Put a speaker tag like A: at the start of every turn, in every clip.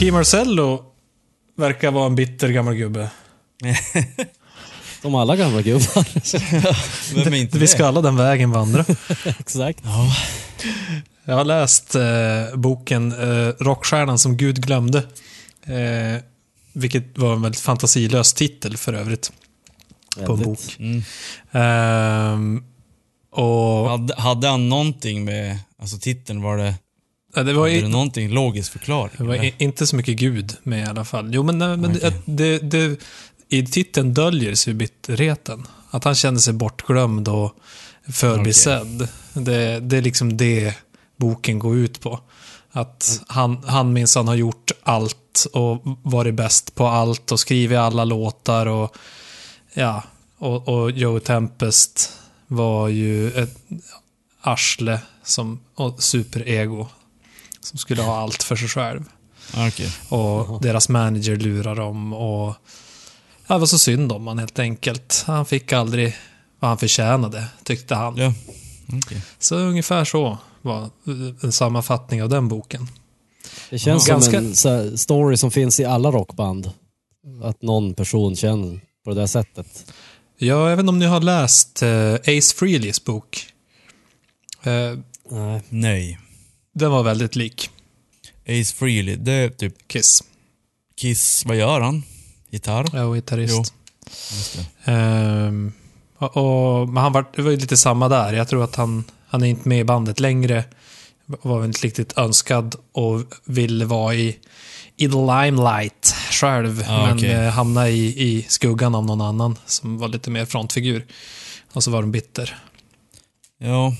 A: Key Marcello verkar vara en bitter gammal gubbe.
B: Som alla gamla gubbar.
C: Vem är inte
A: Vi ska
C: det?
A: alla den vägen vandra.
B: Exakt.
A: Jag har läst eh, boken eh, Rockstjärnan som Gud glömde. Eh, vilket var en väldigt fantasilös titel för övrigt. På en
B: Väldigt.
A: bok.
C: Mm.
A: Ehm, och
C: Hade, hade han någonting med, alltså titeln, var det,
A: ja, det var, i,
C: någonting logisk förklaring?
A: det var
C: eller?
A: inte så mycket Gud med i alla fall. Jo, men, nej, men
C: Okej.
A: det, det, det, i titeln döljer sig bitterheten. Att han kände sig bortglömd och förbisedd. Det, det är liksom det boken går ut på. Att han, han minsann har gjort allt och varit bäst på allt och skrivit alla låtar och ja, och, och Joe Tempest var ju ett arsle som, och superego som skulle ha allt för sig själv.
C: Ah, Okej.
A: Och deras manager lurar dem och ja, det var så synd om han helt enkelt. Han fick aldrig vad han förtjänade, tyckte han.
C: Ja. Okej.
A: Så ungefär så var en sammanfattning av den boken.
B: Det känns
A: Ja.
B: som
A: Ganska-
B: en så här, story som finns i alla rockband. Att någon person känner på det där sättet.
A: Ja, inte om ni har läst eh, Ace Frehleys bok. Eh,
B: Nej.
C: Nej.
A: Den var väldigt lik
C: Ace Frehley, det är typ
A: Kiss.
C: Kiss, vad gör han? Gitarr?
A: Var gitarrist. Ehm, och, och, men han var, det var ju lite samma där. Jag tror att han, han är inte med i bandet längre. Var väl inte riktigt önskad och ville vara i, i the limelight själv.
C: Ah,
A: men
C: okej.
A: eh, hamnade i, i skuggan av någon annan som var lite mer frontfigur. Och så var de bitter.
C: Ja,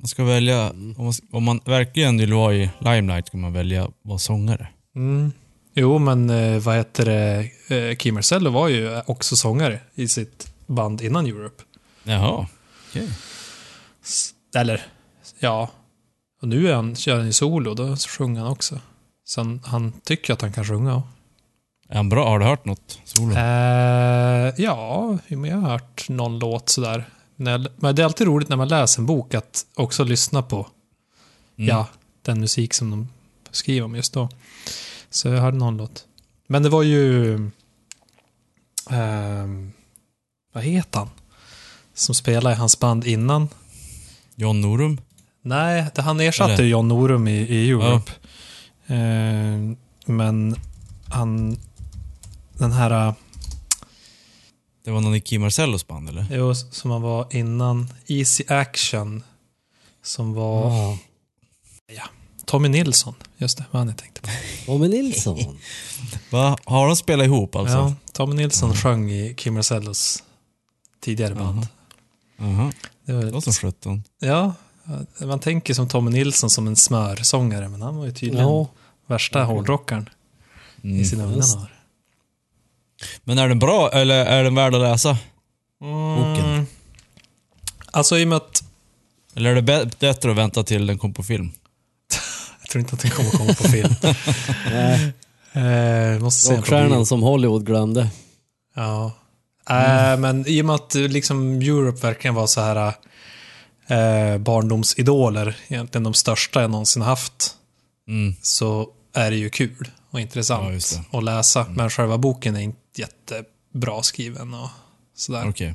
C: man ska välja, om man, om man verkligen vill vara i limelight ska man välja att vara sångare.
A: Mm. Jo, men eh, vad heter det? Eh, Kim Marcello var ju också sångare i sitt band innan Europe.
C: Jaha, okej.
A: S- Eller, ja. Och nu är han, kör han ju solo, då sjunger han också. Så han, tycker att han kan sjunga.
C: Är han bra? Har du hört något solo?
A: Eh, ja, jag har hört någon låt sådär. Men det är alltid roligt när man läser en bok att också lyssna på
C: Mm.
A: ja, den musik som de skriver om just då. Så jag hörde någon låt. Men det var ju... ehm, vad heter han? Som spelade i hans band innan.
C: John Norum?
A: Nej, det, han ersatte
C: Eller?
A: John Norum i, i Europe. Eh, men han... Den här...
C: Det var någon i Kim Marcellos band eller?
A: Jo, som han var innan. Easy Action. Som var
B: Ja.
A: Tommy Nilsson. Just det, vad han jag tänkte på.
B: Tommy Nilsson.
C: Va? Har de spelat ihop alltså?
A: Ja, Tommy Nilsson sjöng i Kim Marcellos tidigare band.
C: Jaha,
A: Det
C: det var
A: var,
C: som sjutton.
A: ja, man tänker som Tommy Nilsson som en smörsångare, men han var ju tydligen
B: Ja.
A: värsta hårdrockaren i
C: Mm.
A: sina unga
B: just.
C: Men är den bra eller är den värd att läsa? Boken.
A: Mm. Alltså i och med att
C: Eller är det bä- bättre att vänta till den kom på film?
A: jag tror inte att den kommer komma på film.
B: Nej,
A: eh, måste se den på bio.
B: rockstjärnan som Hollywood glömde.
A: Ja. Äh, men i och med att eh, liksom Europe verkligen var så här eh, barndomsidoler, egentligen de största jag någonsin haft,
C: Mm.
A: så är det ju kul och intressant
C: Ja,
A: att läsa. Men själva boken är inte jättebra skriven och sådär.
C: Okej.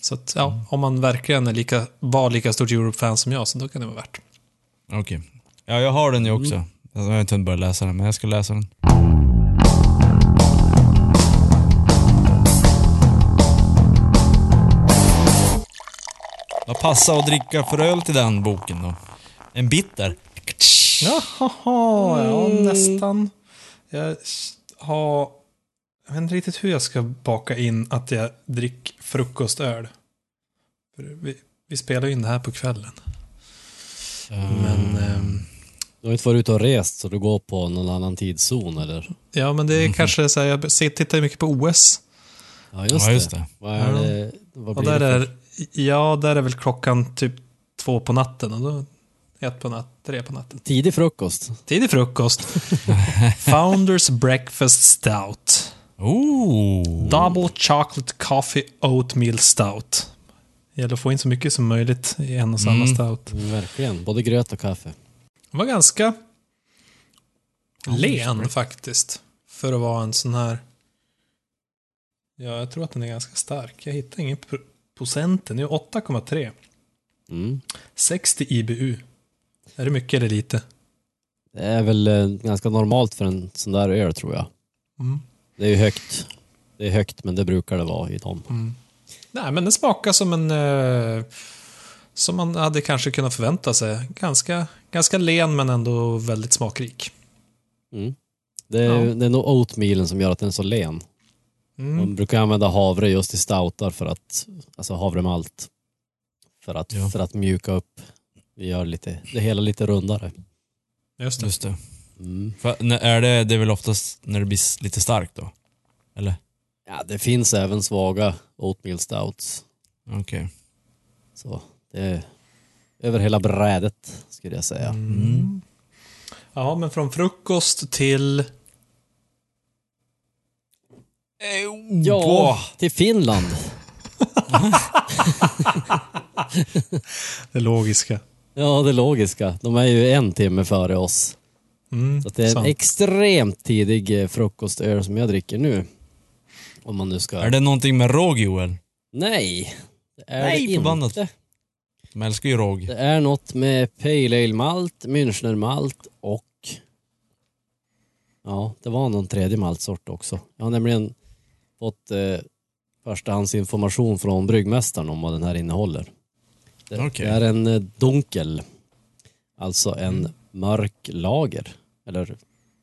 A: Så att, ja, om man verkligen är lika, var lika stort Europe-fan som jag, så då kan det vara värt.
C: Okej. Ja, jag har den ju också. Jag har inte hunnit börja läsa den, men jag ska läsa den. Vad passar att dricka för öl till den boken då? En bitter?
A: Jaha, ja nästan. Jag har... Jag vet inte riktigt hur jag ska baka in att jag dricker frukostöl. Vi, vi spelar ju in det här på kvällen. Men, ehm,
B: Du har inte varit ute och rest så du går på någon annan tidszon eller?
A: ja, men det är kanske så här, jag ser- tittar ju mycket på OS.
B: Ja just,
C: Ja, just
B: det.
C: det.
B: Vad är
A: Ja.
B: det? Vad
A: Och
B: blir
A: där
B: det
A: är, ja, där är väl klockan typ två på natten. Och då ett på natten, tre på natten.
B: Tidig frukost.
A: Tidig frukost. Founders Breakfast Stout.
C: Oh!
A: Double Chocolate Coffee Oatmeal Stout. Det gäller att få in så mycket som möjligt i en och samma
C: Mm.
A: stout.
B: Verkligen. Både gröt och kaffe.
A: Det var ganska... len faktiskt. För att vara en sån här... Ja, jag tror att den är ganska stark. Jag hittar ingen pro- procenten. Det är 8,3.
B: Mm.
A: 60 IBU. Är det mycket eller lite?
B: Det är väl eh, ganska normalt för en sån där öl tror jag.
A: Mm.
B: Det är ju högt. Det är högt men det brukar det vara i dem.
A: Mm. Nej, men den smakar som en... Eh, som man hade kanske kunnat förvänta sig. Ganska, ganska len men ändå väldigt smakrik.
B: Mm. Det, är,
A: Ja.
B: det är nog oatmealen som gör att den är så len.
A: Mm.
B: Man brukar använda havre just i stoutar för att, alltså havremalt. För att,
C: Ja.
B: för att mjuka upp. Vi gör lite, det hela lite rundare.
A: Just det.
C: Just det.
B: Mm.
C: För, när- är det, det är väl oftast när det blir s- lite starkt då? Eller?
B: Ja, det finns även svaga oatmeal stouts.
C: Okej.
B: Så det är över hela brädet skulle jag säga.
A: Mm. Ja, men från frukost till...
B: Ja, till Finland.
A: Det logiska.
B: Ja, det logiska. De är ju en timme före oss.
A: Mm,
B: Så att det är en
A: sant.
B: extremt tidig eh, frukostöl som jag dricker nu. Om man nu ska...
C: Är det någonting med råg Joel?
B: Nej, det är
C: Nej,
B: det
C: förbannat.
B: inte.
C: De älskar ju råg.
B: Det är något med Pale Ale malt, Münchner malt och... Ja, det var någon tredje maltsort också. Jag har nämligen fått eh, förstahandsinformation från bryggmästaren om vad den här innehåller. Det,
C: Okej.
B: det är en eh, dunkel, alltså en mörk lager. Eller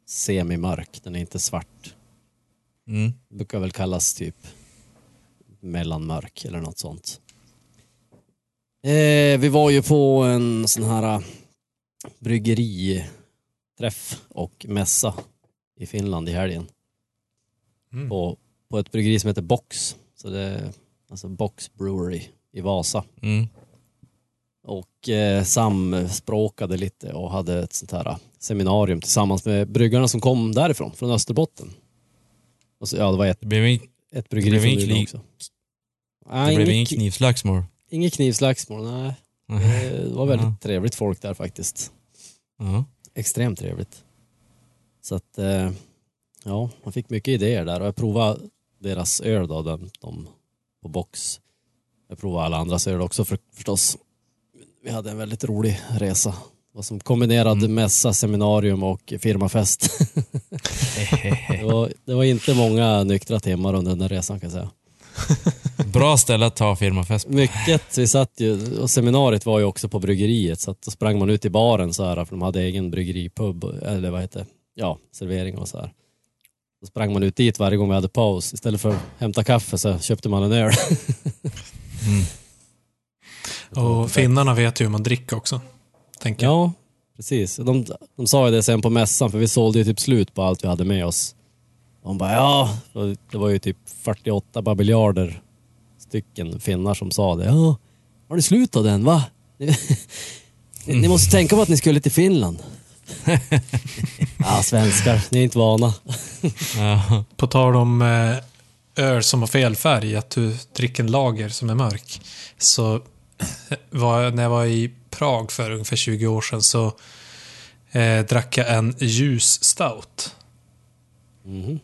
B: semimörk, den är inte svart.
C: Mm.
B: Det brukar väl kallas typ mellanmörk eller något sånt. Eh, vi var ju på en sån här eh, bryggeriträff och mässa i Finland i helgen.
A: Mm.
B: På, på ett bryggeri som heter Box. Så det är alltså Box Brewery i Vasa.
C: Mm.
B: Och eh, samspråkade lite och hade ett sånt här eh, seminarium tillsammans med bryggarna som kom därifrån, från Österbotten. Och så, ja, det var ett,
C: Det blev, in,
B: ett bryggeri från Luleå också.
C: det blev ingen knivslagsmål.
B: inget knivslagsmål, nej. Det var väldigt trevligt folk där faktiskt.
C: Ja.
B: Extremt trevligt. Så att, eh, ja, man fick mycket idéer där och jag provade deras öl då, de, de på box. Jag provade alla andras öl också för, förstås. Vi hade en väldigt rolig resa. Var som kombinerad
C: Mm.
B: mässa, seminarium och firmafest. det, var, det var inte många nyktra timmar under den där resan kan jag säga.
C: Bra ställe att ta firmafest på.
B: Mycket. Vi satt ju, och seminariet var ju också på bryggeriet så att då sprang man ut i baren så här för de hade egen bryggeripub, eller vad heter det? Ja, servering och så här. Då sprang man ut dit varje gång vi hade paus. Istället för att hämta kaffe så köpte man en öl.
C: Mm.
A: Och finnarna vet ju hur man dricker också. Tänker jag.
B: Ja, precis. De, de sa ju det sen på mässan för vi sålde ju typ slut på allt vi hade med oss. De bara ja, det var ju typ 48 babiljarder stycken finnar som sa det. Ja, har ni slut på den va? Ni, ni måste tänka på att ni skulle till Finland. ja, svenskar, ni är inte vana.
C: Ja.
A: På tal om eh, öl som har fel färg, att du dricker en lager som är mörk. Så var, när jag var i Prag för ungefär 20 år sedan så eh, drack jag en ljus stout.
B: Mhm.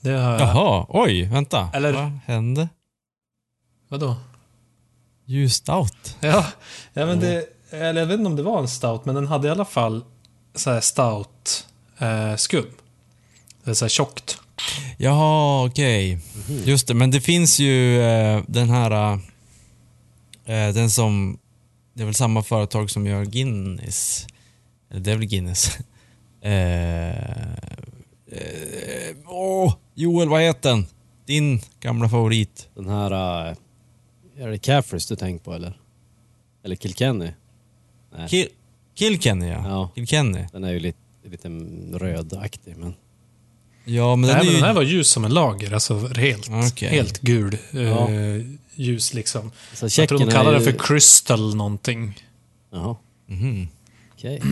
A: Det har jag...
C: Jaha, oj, vänta.
A: Eller-
C: Vad hände?
A: Vadå?
C: Ljust out.
A: Ja, ja men det, eller jag vet inte om det var en stout, men den hade i alla fall så här stout eh, skum. Det är så här tjockt.
C: Jaha, okej. Just det, men det finns ju eh, den här... Eh, den som... Det är väl samma företag som gör Guinness. Eller det är väl Guinness. Eh, eh, åh, Joel, vad heter den? Din gamla favorit.
B: Den här, äh, är det Caffreys du tänker på eller? Eller Kilkenny? Nej,
C: Kill, Kilkenny ja.
B: Ja.
C: Kilkenny.
B: den är ju lite, lite rödaktig men...
C: Ja, men den
A: Nej,
C: är
A: men
C: ju...
A: den här var ljus som en lager, alltså helt,
C: Okej.
A: helt gul eh,
B: Ja.
A: ljus liksom.
B: Så
A: Jag tror de kallar
B: ju...
A: det för crystal någonting.
B: Jaha,
C: Mhm.
B: okej.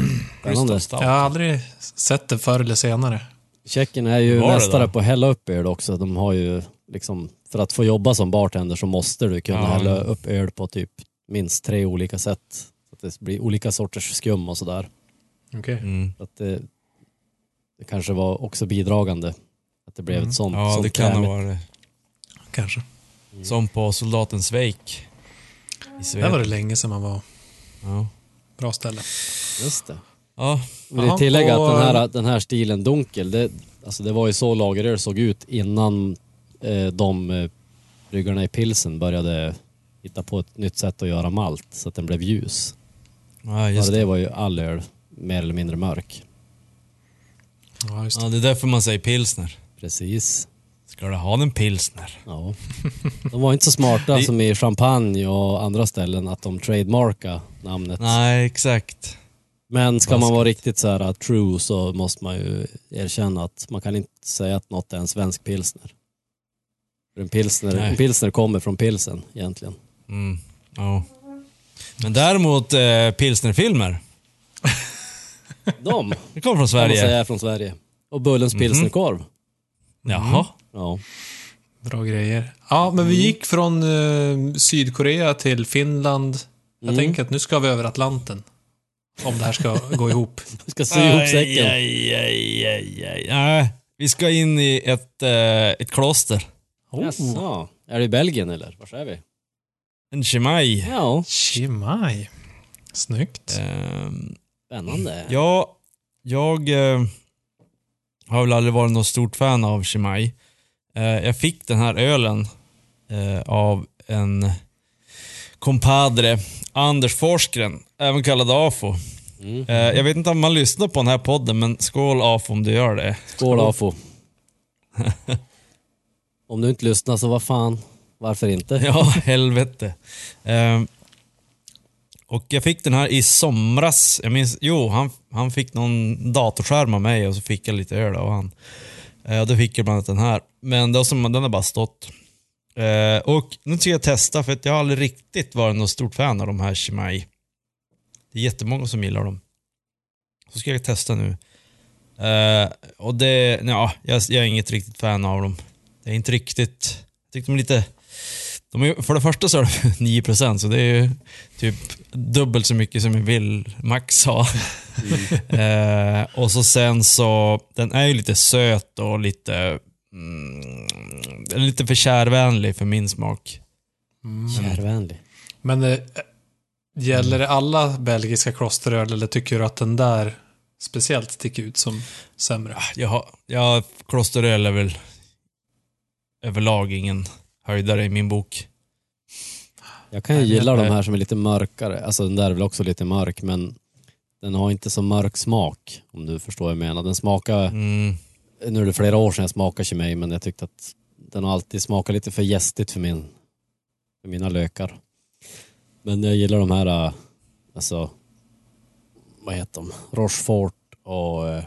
C: Crystal
B: Spännande.
A: Jag har aldrig sett det förr eller senare.
B: Tjeckien är ju
C: Var
B: mästare på att hälla upp öl också. De har ju liksom, för att få jobba som bartender så måste du kunna
C: Ja.
B: hälla upp öl på typ minst tre olika sätt. Så att det blir olika sorters skum och sådär.
A: Okej.
C: Mm.
B: Så att det, det kanske var också bidragande. Att det blev ett sånt,
C: Ja,
B: sånt
C: det kan ha
B: krämigt.
C: varit
A: Kanske.
C: Som på Soldatens Wake. I
A: Där var det länge sedan man var.
C: Ja.
A: Bra ställe.
B: Just det.
C: ja.
A: Ja,
B: det tillägga
A: och-
B: att den här, den här stilen dunkel, det, alltså det var ju så lageröl såg ut innan eh, de eh, bryggarna i pilsen började hitta på ett nytt sätt att göra malt så att den blev ljus.
C: Ja, just
B: Bara
C: det.
B: det var ju all öl mer eller mindre mörk.
A: Ja, just det.
C: Ja, det är därför man säger pilsner.
B: Precis.
C: Ska du ha en pilsner?
B: Ja. De var inte så smarta
C: Det-
B: som i champagne och andra ställen att de trademarka namnet.
C: Nej, exakt.
B: Men ska man vara riktigt så här uh, true så måste man ju erkänna att man kan inte säga att något är en svensk pilsner. För en pilsner,
C: Nej.
B: en pilsner kommer från pilsen egentligen.
C: Mm. Ja. Men däremot eh, pilsnerfilmer.
B: De
C: Det kommer från Sverige.
B: säga är från Sverige. Och Bullens pilsnerkorv.
C: Jaha.
B: Ja.
A: Bra grejer. Ja, men vi gick från eh, Sydkorea till Finland. Jag
B: Mm.
A: tänker att nu ska vi över Atlanten. Om det här ska gå ihop.
B: Vi ska sy ihop säcken.
C: aj, aj, aj, aj. Nej, vi ska in i ett, eh, ett kloster.
A: Oh.
B: Jaså. Är det i Belgien eller? Var är vi?
C: En chimay.
B: Ja,
A: Chimay. Snyggt.
C: Ehm,
B: spännande.
C: Ja, jag eh, har väl aldrig varit något stort fan av Chimay. Eh, jag fick den här ölen eh, av en kompadre, Anders Forsgren, även kallad AFO.
B: Mm.
C: Eh, jag vet inte om man lyssnar på den här podden, men skål AFO om du gör det.
B: Skål Afo. Om du inte lyssnar så vad fan, varför inte?
C: Ja, helvete. Och jag fick den här i somras. Jag minns, jo, han, han fick någon datorskärm av mig och så fick jag lite öl av han. Eh, och då fick jag bland annat den här. Men det som, den har bara stått. Eh, och nu ska jag testa för att jag har aldrig riktigt varit något stort fan av de här Chimay. Det är jättemånga som gillar dem. Så ska jag testa nu. Eh, och det, ja, jag, jag är inget riktigt fan av dem. Det är inte riktigt, jag tycker de är lite de är, för det första så är det 9% så det är ju typ dubbelt så mycket som jag vill max ha. eh, och så sen så, den är ju lite söt och lite, mm, den är lite för kärvänlig för min smak.
B: Kärvänlig.
A: Men eh, gäller det alla belgiska klosteröl eller tycker du att den där speciellt sticker ut som sämre?
C: Jag har, jag, klosteröl är väl överlag ingen höjdare i min bok.
B: Jag kan ju gilla de här som är lite mörkare. Alltså den där är väl också lite mörk men den har inte så mörk smak om du förstår vad jag menar. Den smakar,
C: Mm.
B: nu är det flera år sedan jag smakade Chimay men jag tyckte att den har alltid smakat lite för gästigt för, min, för mina lökar. Men jag gillar de här, äh, alltså, vad heter de? Rochefort och äh,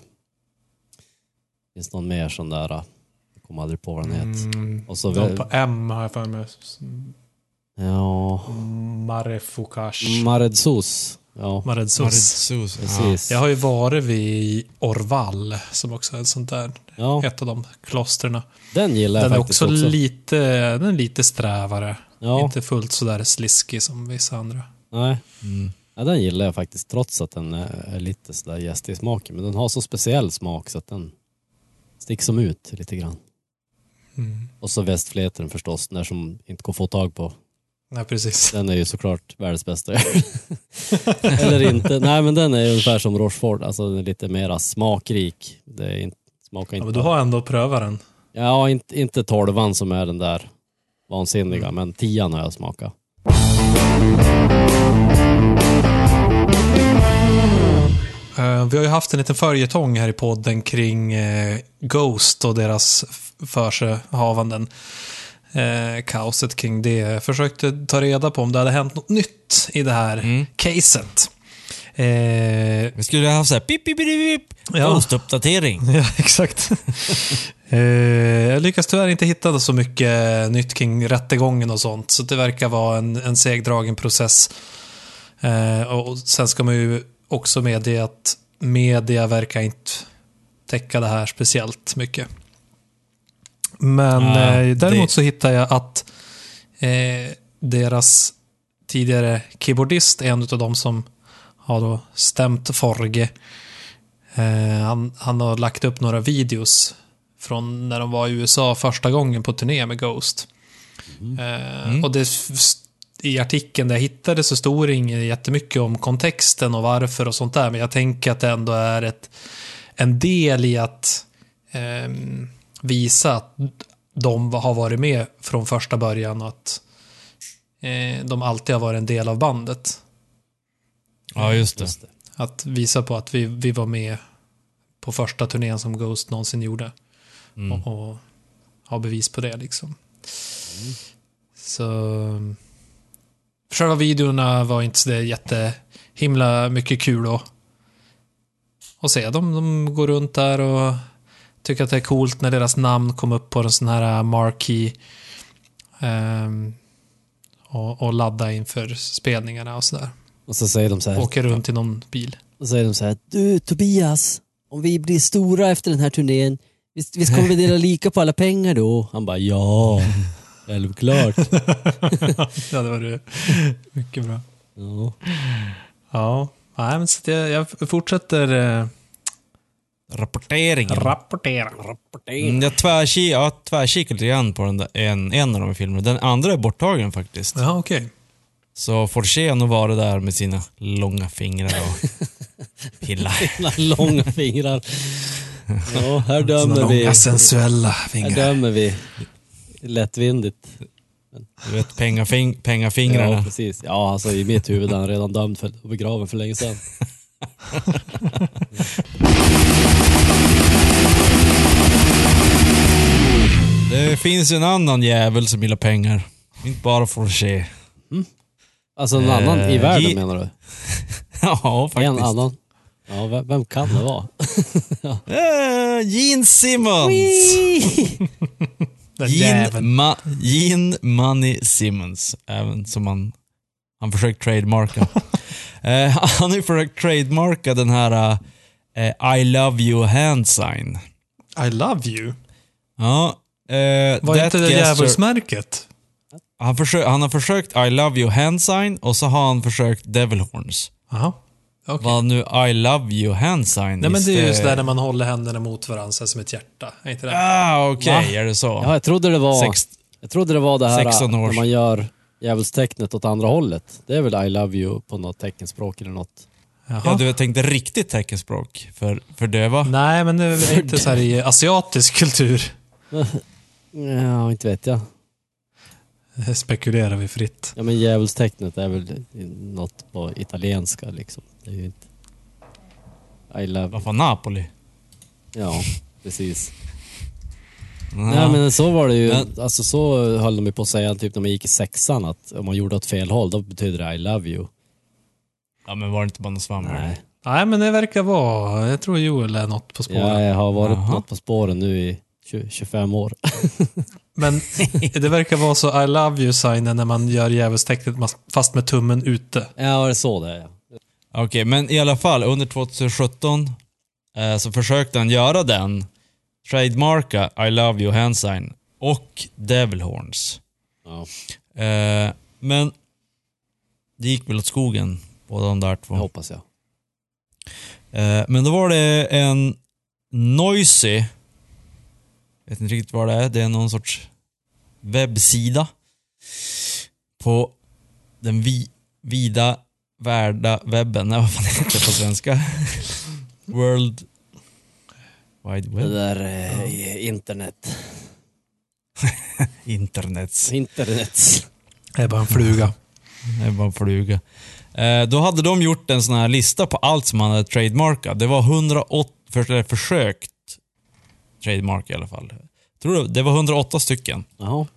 B: finns någon mer sån där, äh, kommer aldrig på vad den heter.
A: Mm,
B: Och så
A: de på M har jag för mig.
B: Ja,
A: Marefoucache.
B: Maredsos. Ja,
A: Maredsos.
C: Maridsus. Ja.
B: precis.
A: Jag har ju varit vid Orval som också är ett sånt där,
B: Ja,
A: ett av de klostren.
B: den gillar jag
A: Den är
B: faktiskt
A: också,
B: också.
A: lite, den är lite strävare.
B: Ja,
A: Inte fullt sådär sliskig som vissa andra.
B: nej.
C: Mm.
B: Ja, den gillar jag faktiskt trots att den är lite sådär gästig i smaken. Men den har så speciell smak så att den sticker som ut lite grann.
A: Mm.
B: Och så västfläten förstås, den där som inte går att få tag på.
A: Nej, precis.
B: Den är ju såklart världens bästa Eller inte. Nej men den är ungefär som Rochefort, alltså den är lite mera smakrik. Det är inte, smakar
A: Ja,
B: inte...
A: men du har ändå prövat den.
B: Ja, inte, inte tolvan som är den där vansinniga, men tian har jag smakat.
A: Vi har ju haft en liten följetong här i podden kring eh, Ghost och deras försehavanden. Eh, kaoset kring det. Jag försökte ta reda på om det hade hänt något nytt i det här
C: Mm.
A: caset. Eh,
C: Vi skulle ha haft såhär pip, pip, pip, pip.
A: Ja.
C: Postuppdatering.
A: Ja, exakt. eh, jag lyckas tyvärr inte hitta så mycket nytt kring rättegången och sånt. Så det verkar vara en, en segdragen process. Eh, och sen ska man ju också medge att media verkar inte täcka det här speciellt mycket. Men
C: Ja,
A: eh, däremot
C: det-
A: så hittar jag att eh, deras tidigare keyboardist är en av de som har då stämt Forge Eh, han, han har lagt upp några videos från när de var i USA första gången på turné med Ghost. Eh, Och det, i artikeln där jag hittade så stod det inget jättemycket om kontexten och varför och sånt där. Men jag tänker att det ändå är ett, en del i att ehm, visa att de har varit med från första början och att eh, de alltid har varit en del av bandet.
C: Ja, just det.
B: Just det.
A: Att visa på att vi, vi var med på första turnén som Ghost någonsin gjorde.
C: Mm.
A: Och, och ha bevis på det liksom. Så... Själva videorna var inte så det jätte himla mycket kul att, att se. De, de går runt där och tycker att det är coolt när deras namn kom upp på en sån här marquee. ehm, och, och ladda inför spelningarna och sådär.
B: Och så säger de så här.
A: Åker runt i någon bil.
B: Och så säger de så här. Du Tobias, om vi blir stora efter den här turnén, visst, visst kommer vi dela lika på alla pengar då? Han bara ja, självklart.
A: ja, det var det. Mycket bra.
B: Ja.
A: Ja, nej, men så jag, jag fortsätter eh,
C: Rapporteringen.
A: rapportera.
C: Mm, jag tvärki, jag har tvärkikat lite grann på den där, en, en av de här filmerna. Den andra är borttagen faktiskt.
A: Ja, okej.
C: Så Forché har nog varit där med sina långa fingrar och pillar.
B: Långa fingrar. Ja, här dömer vi.
A: långa sensuella
B: Här
A: fingrar.
B: dömer vi. Lättvindigt.
C: Du vet, pengafing, pengafingrarna.
B: Ja, precis. Ja, alltså i mitt huvud är han redan dömd för, och begraven för länge sedan.
C: Det finns en annan jävel som gillar pengar. Inte bara Forché.
B: Alltså en annan i
C: Eh,
B: världen
C: ge-
B: menar du?
C: Ja, faktiskt.
B: En annan? Ja, vem, vem kan det vara?
C: Eh, Gene Simmons! Gene. Ma Gene Money Simmons. Även som han, han försökt trademarka. Eh, han har ju försökt trademarka den här eh, I love you hand sign.
A: I love you.
C: Ja, eh,
A: Var inte det djävulsmärket?
C: han, försö- han har försökt I love you hand sign och så har han försökt devil horns.
A: Jaha. Okej.
C: Vad nu I love you hand sign
A: Nej, men det är ju sådär när man håller händerna mot varandra så som ett hjärta. Är inte det?
C: Ah, okej,
B: Va?
C: är det så?
B: Ja, jag trodde det var,
C: Sex,
B: jag trodde det var det här
C: 16 års.
B: när man gör djävulstecknet åt andra hållet. Det är väl I love you på något teckenspråk eller något.
A: Jaha.
C: ja, du tänkte riktigt teckenspråk för, för döva?
A: Nej, men det är inte så här i asiatisk kultur.
B: Ja, inte vet jag.
A: Det spekulerar vi fritt.
B: Ja men djävulstecknet är väl något på italienska liksom. Det är ju inte... I love...
C: Vad fan, Napoli?
B: Ja, precis.
C: Ja.
B: Nej men så var det ju,
C: Men-
B: alltså så höll de ju på att säga typ när man gick i sexan att om man gjorde åt fel håll då betyder det I love you.
C: ja, men var det inte bara något svammel?
B: Nej.
A: Nej, men det verkar vara... Jag tror Joel är något på spåren.
B: Jag har varit
C: Jaha.
B: något på spåren nu i 20, 25 år.
A: Men det verkar vara så I love you-signen när man gör djävulstecknet fast med tummen ute.
B: Ja, det är så det är.
C: Okej, men i alla fall under 2017 eh, så försökte han göra den, trademarka I love you hand sign och devil horns.
B: Ja.
C: Eh, men det gick väl åt skogen, båda de där
B: Det
C: två.
B: hoppas jag.
C: Eh, men då var det en Noisy, vet inte riktigt vad det är, det är någon sorts webbsida på den vi, vida värda webben, nej vad fan heter det på svenska? World Wide
B: Det
C: Web?
B: där eh, internet.
C: Internets.
B: Internet.
A: Det är bara en fluga.
C: Det är bara en fluga. Eh, då hade de gjort en sån här lista på allt som man hade trademarkat. Det var 108, för, eller försökt trademark i alla fall. Tror du? Det var 108 stycken.
B: Jaha.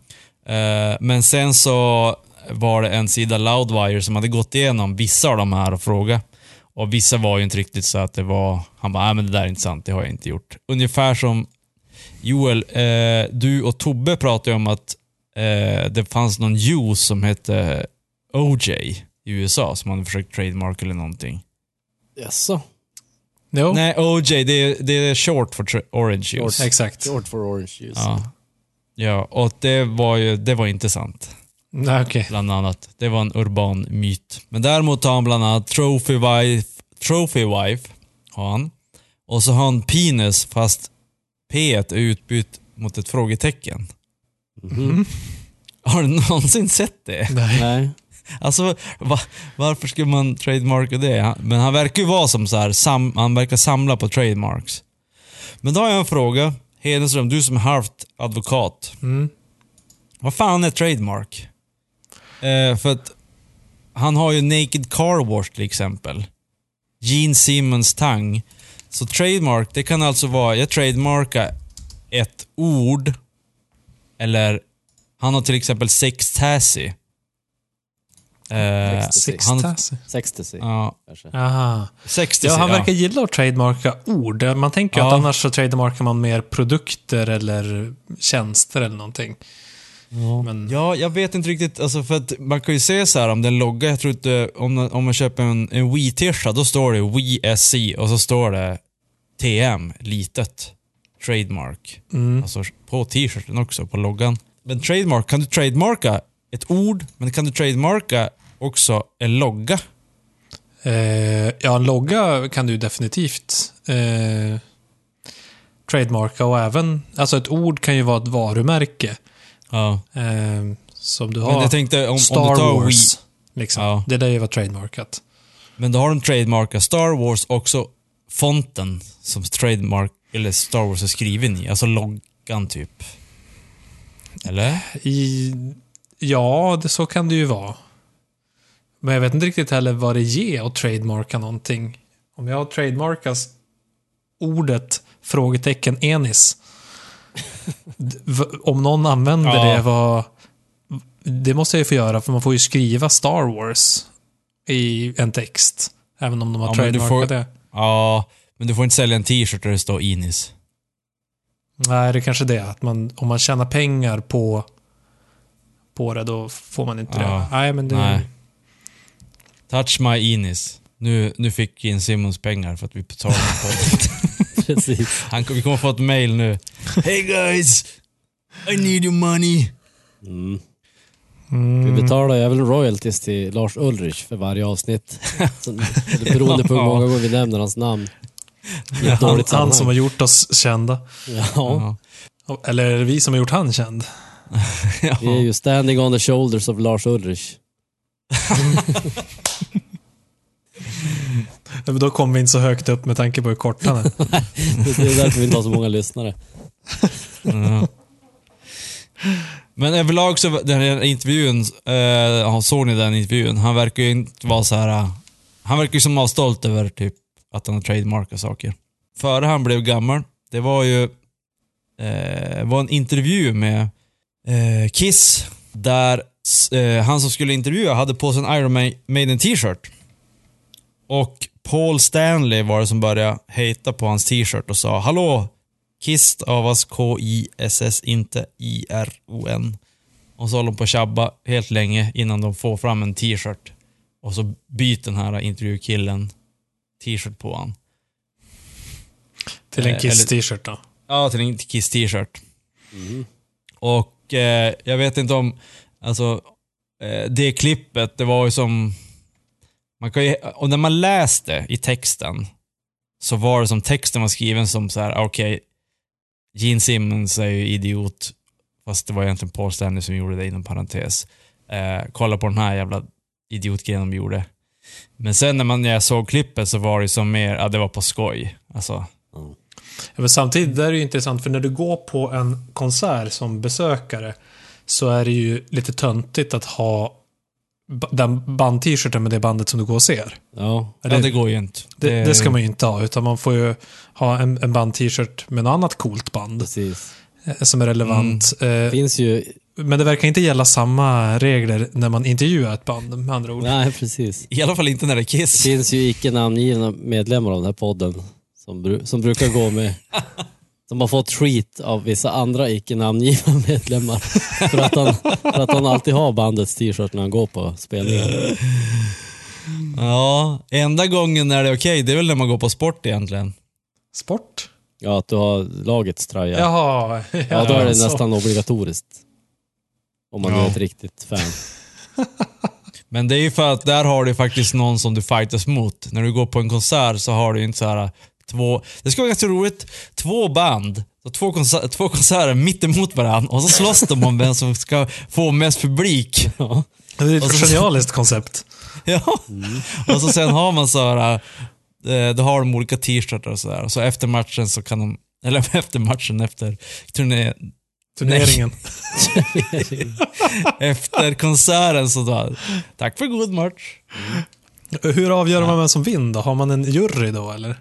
C: Eh, men sen så var det en sida Loudwire som hade gått igenom vissa av de här och frågat. Och vissa var ju inte riktigt så att det var... Han bara, nej men det där är inte sant, det har jag inte gjort. Ungefär som Joel, eh, du och Tobbe pratade om att eh, det fanns någon juice som hette OJ i USA som hade försökt trademark eller någonting.
B: Jaså?
A: Jo,
C: Nej, OJ, det är, det är short for orange juice.
A: exakt.
B: Short for orange juice.
C: Ja. ja, och det var ju det var inte sant.
A: Nej, okej.
C: bland annat. Det var en urban myt. Men däremot har han bland annat Trophy Wife, Trophy Wife har han. Och så har han penis fast P är utbytt mot ett frågetecken.
B: Mhm.
C: Har du någonsin sett det?
A: Nej.
B: Nej.
C: Alltså, va, varför skulle man trademarka det? Men han verkar ju vara som så här, sam, han verkar samla på trademarks. Men då har jag en fråga. Hedenström, du som är halvt advokat.
A: Mm.
C: Vad fan är trademark? Eh, för att han har ju Naked Car Wash till exempel. Gene Simmons tang. Så trademark, det kan alltså vara, jag trademarkar ett ord. Eller, han har till exempel sextasy. Eh,
B: Ecstasy.
C: han,
A: Sextasy.
C: ja.
A: Aha.
C: sextasy,
A: Ja, han
C: ja.
A: verkar gilla att trademarka ord. Man tänker
C: Ja.
A: att annars så trademarkar man mer produkter eller tjänster eller någonting. Men
C: Ja, jag vet inte riktigt. Alltså för att man kan ju se så här om den loggar, jag tror inte, om, om man köper en, en Wii-tisha, då står det Wii SC och så står det TM, litet. Trademark.
A: mm.
C: Alltså på t-shirten också, på loggan. Men trademark, kan du trademarka ett ord, men kan du trademarka också en logga?
A: Eh, ja, en logga kan du definitivt eh, trademarka och även, alltså ett ord kan ju vara ett varumärke.
C: Ja.
A: Eh, som du
C: Men
A: har.
C: jag tänkte om,
A: Star
C: om du tar
A: Wars.
C: Wii,
A: Liksom.
C: Ja.
A: Det där är ju vara trademarkat.
C: men då har de trademarkat Star Wars också fonten som trademark, eller Star Wars är skriven i. Alltså loggan typ. Eller?
A: I, ja, det, så kan det ju vara. Men jag vet inte riktigt heller vad det ger att trademarka någonting. Om jag trademarkas ordet frågetecken enis. Om någon använder
C: Ja.
A: det, vad... Det måste jag ju få göra, för man får ju skriva Star Wars i en text. Även om de har
C: Ja,
A: trademarkat
C: får-
A: det.
C: Ja, men du får inte sälja en t-shirt där det står Inis.
A: Nej, det är kanske det. Att man, om man tjänar pengar på, på det, då får man inte
C: Ja.
A: det. Nej, men det...
C: Nej. Touch my Inis. Nu, nu fick Gene Simmons pengar för att vi betalade på
B: Precis.
C: Han, Vi kommer få ett mail nu. Hey guys! I need your money.
B: Mm.
A: Mm.
B: Vi betalar ju även royalties till Lars Ulrich för varje avsnitt. Så, beroende på hur många gånger vi nämner hans namn. Ett
A: Han, han som har gjort oss kända.
B: Ja,
C: Ja.
A: Eller är det vi som har gjort han känd?
C: Ja.
B: vi är ju standing on the shoulders of Lars Ulrich.
A: Men Då kommer vi inte så högt upp med tanke på hur kort han är.
B: Det är därför vi inte har så många lyssnare.
C: Ja. Men överlag så, den här intervjun, eh, såg ni den intervjun? Han verkar ju inte vara så här. Han verkar ju som vara stolt över typ att han har trademarkat saker. Före han blev gammal, det var ju eh, var en intervju med eh, Kiss där eh, han som skulle intervjua hade på sig en Iron Ma- Maiden t-shirt. Och Paul Stanley var det som började hata på hans t-shirt och sa Hallå! Kiss stavas K-I-S-S, inte I-R-O-N. Och så håller de på att tjabba helt länge innan de får fram en t-shirt. Och så byter den här intervjukillen t-shirt på han.
A: Till en
C: Eh,
A: Kiss t-shirt då.
C: Ja, till en Kiss t-shirt. Och eh, jag vet inte om, alltså, eh, det klippet, det var ju som, man kan ju, och när man läste i texten, så var det som texten var skriven som så här: okej, Gene Simmons är ju idiot, fast det var egentligen Paul Stanley som gjorde det inom parentes. Eh, kolla på den här jävla idiotgrejen de gjorde. Men sen när, man, när jag såg klippet så var det som mer, ja det var på skoj. Alltså,
A: Ja, men samtidigt, det är det ju intressant för när du går på en konsert som besökare så är det ju lite töntigt att ha den band-t-shirten med det bandet som du går och ser.
B: Ja,
C: ja,
A: Eller-
C: det går ju inte.
A: Det, det ska man ju inte ha, utan man får ju ha en, en band-t-shirt med något annat coolt band
B: precis.
A: eh, som är relevant.
B: Det
A: Eh,
B: finns ju...
A: Men det verkar inte gälla samma regler när man intervjuar ett band, med andra ord.
B: Nej, precis.
C: I alla fall inte när det är
B: Det
C: Kiss.
B: finns ju icke namngivna medlemmar av den här podden som, bru- som brukar gå med som har fått treat av vissa andra icke namngivna medlemmar. För att, han, för att han alltid har bandets t-shirt när han går på spelningar.
C: Ja, enda gången när det är okej, det är väl när man går på sport egentligen.
A: Sport?
B: Ja, att du har lagets tröja.
A: Jaha.
B: Ja, då är det
A: så.
B: nästan obligatoriskt. Om man
C: Ja.
B: är ett riktigt fan.
C: Men det är ju för att där har du faktiskt någon som du fightas mot. När du går på en konsert så har du inte så här två, det ska vara ganska roligt, två band, två, konser, två konserter mitt emot varandra och så slåss de om vem som ska få mest publik.
B: Ja.
A: Det är
C: Och
A: ett
C: så-
A: genialiskt koncept.
C: Ja. Och så sen har man så här, eh, då har de olika t-shirtar och sådär. Så efter matchen så kan de, eller efter matchen, efter turné,
A: Turneringen.
C: efter konserten så då, tack för god match.
A: Hur avgör man vem som vinner då? Har man en jury då eller?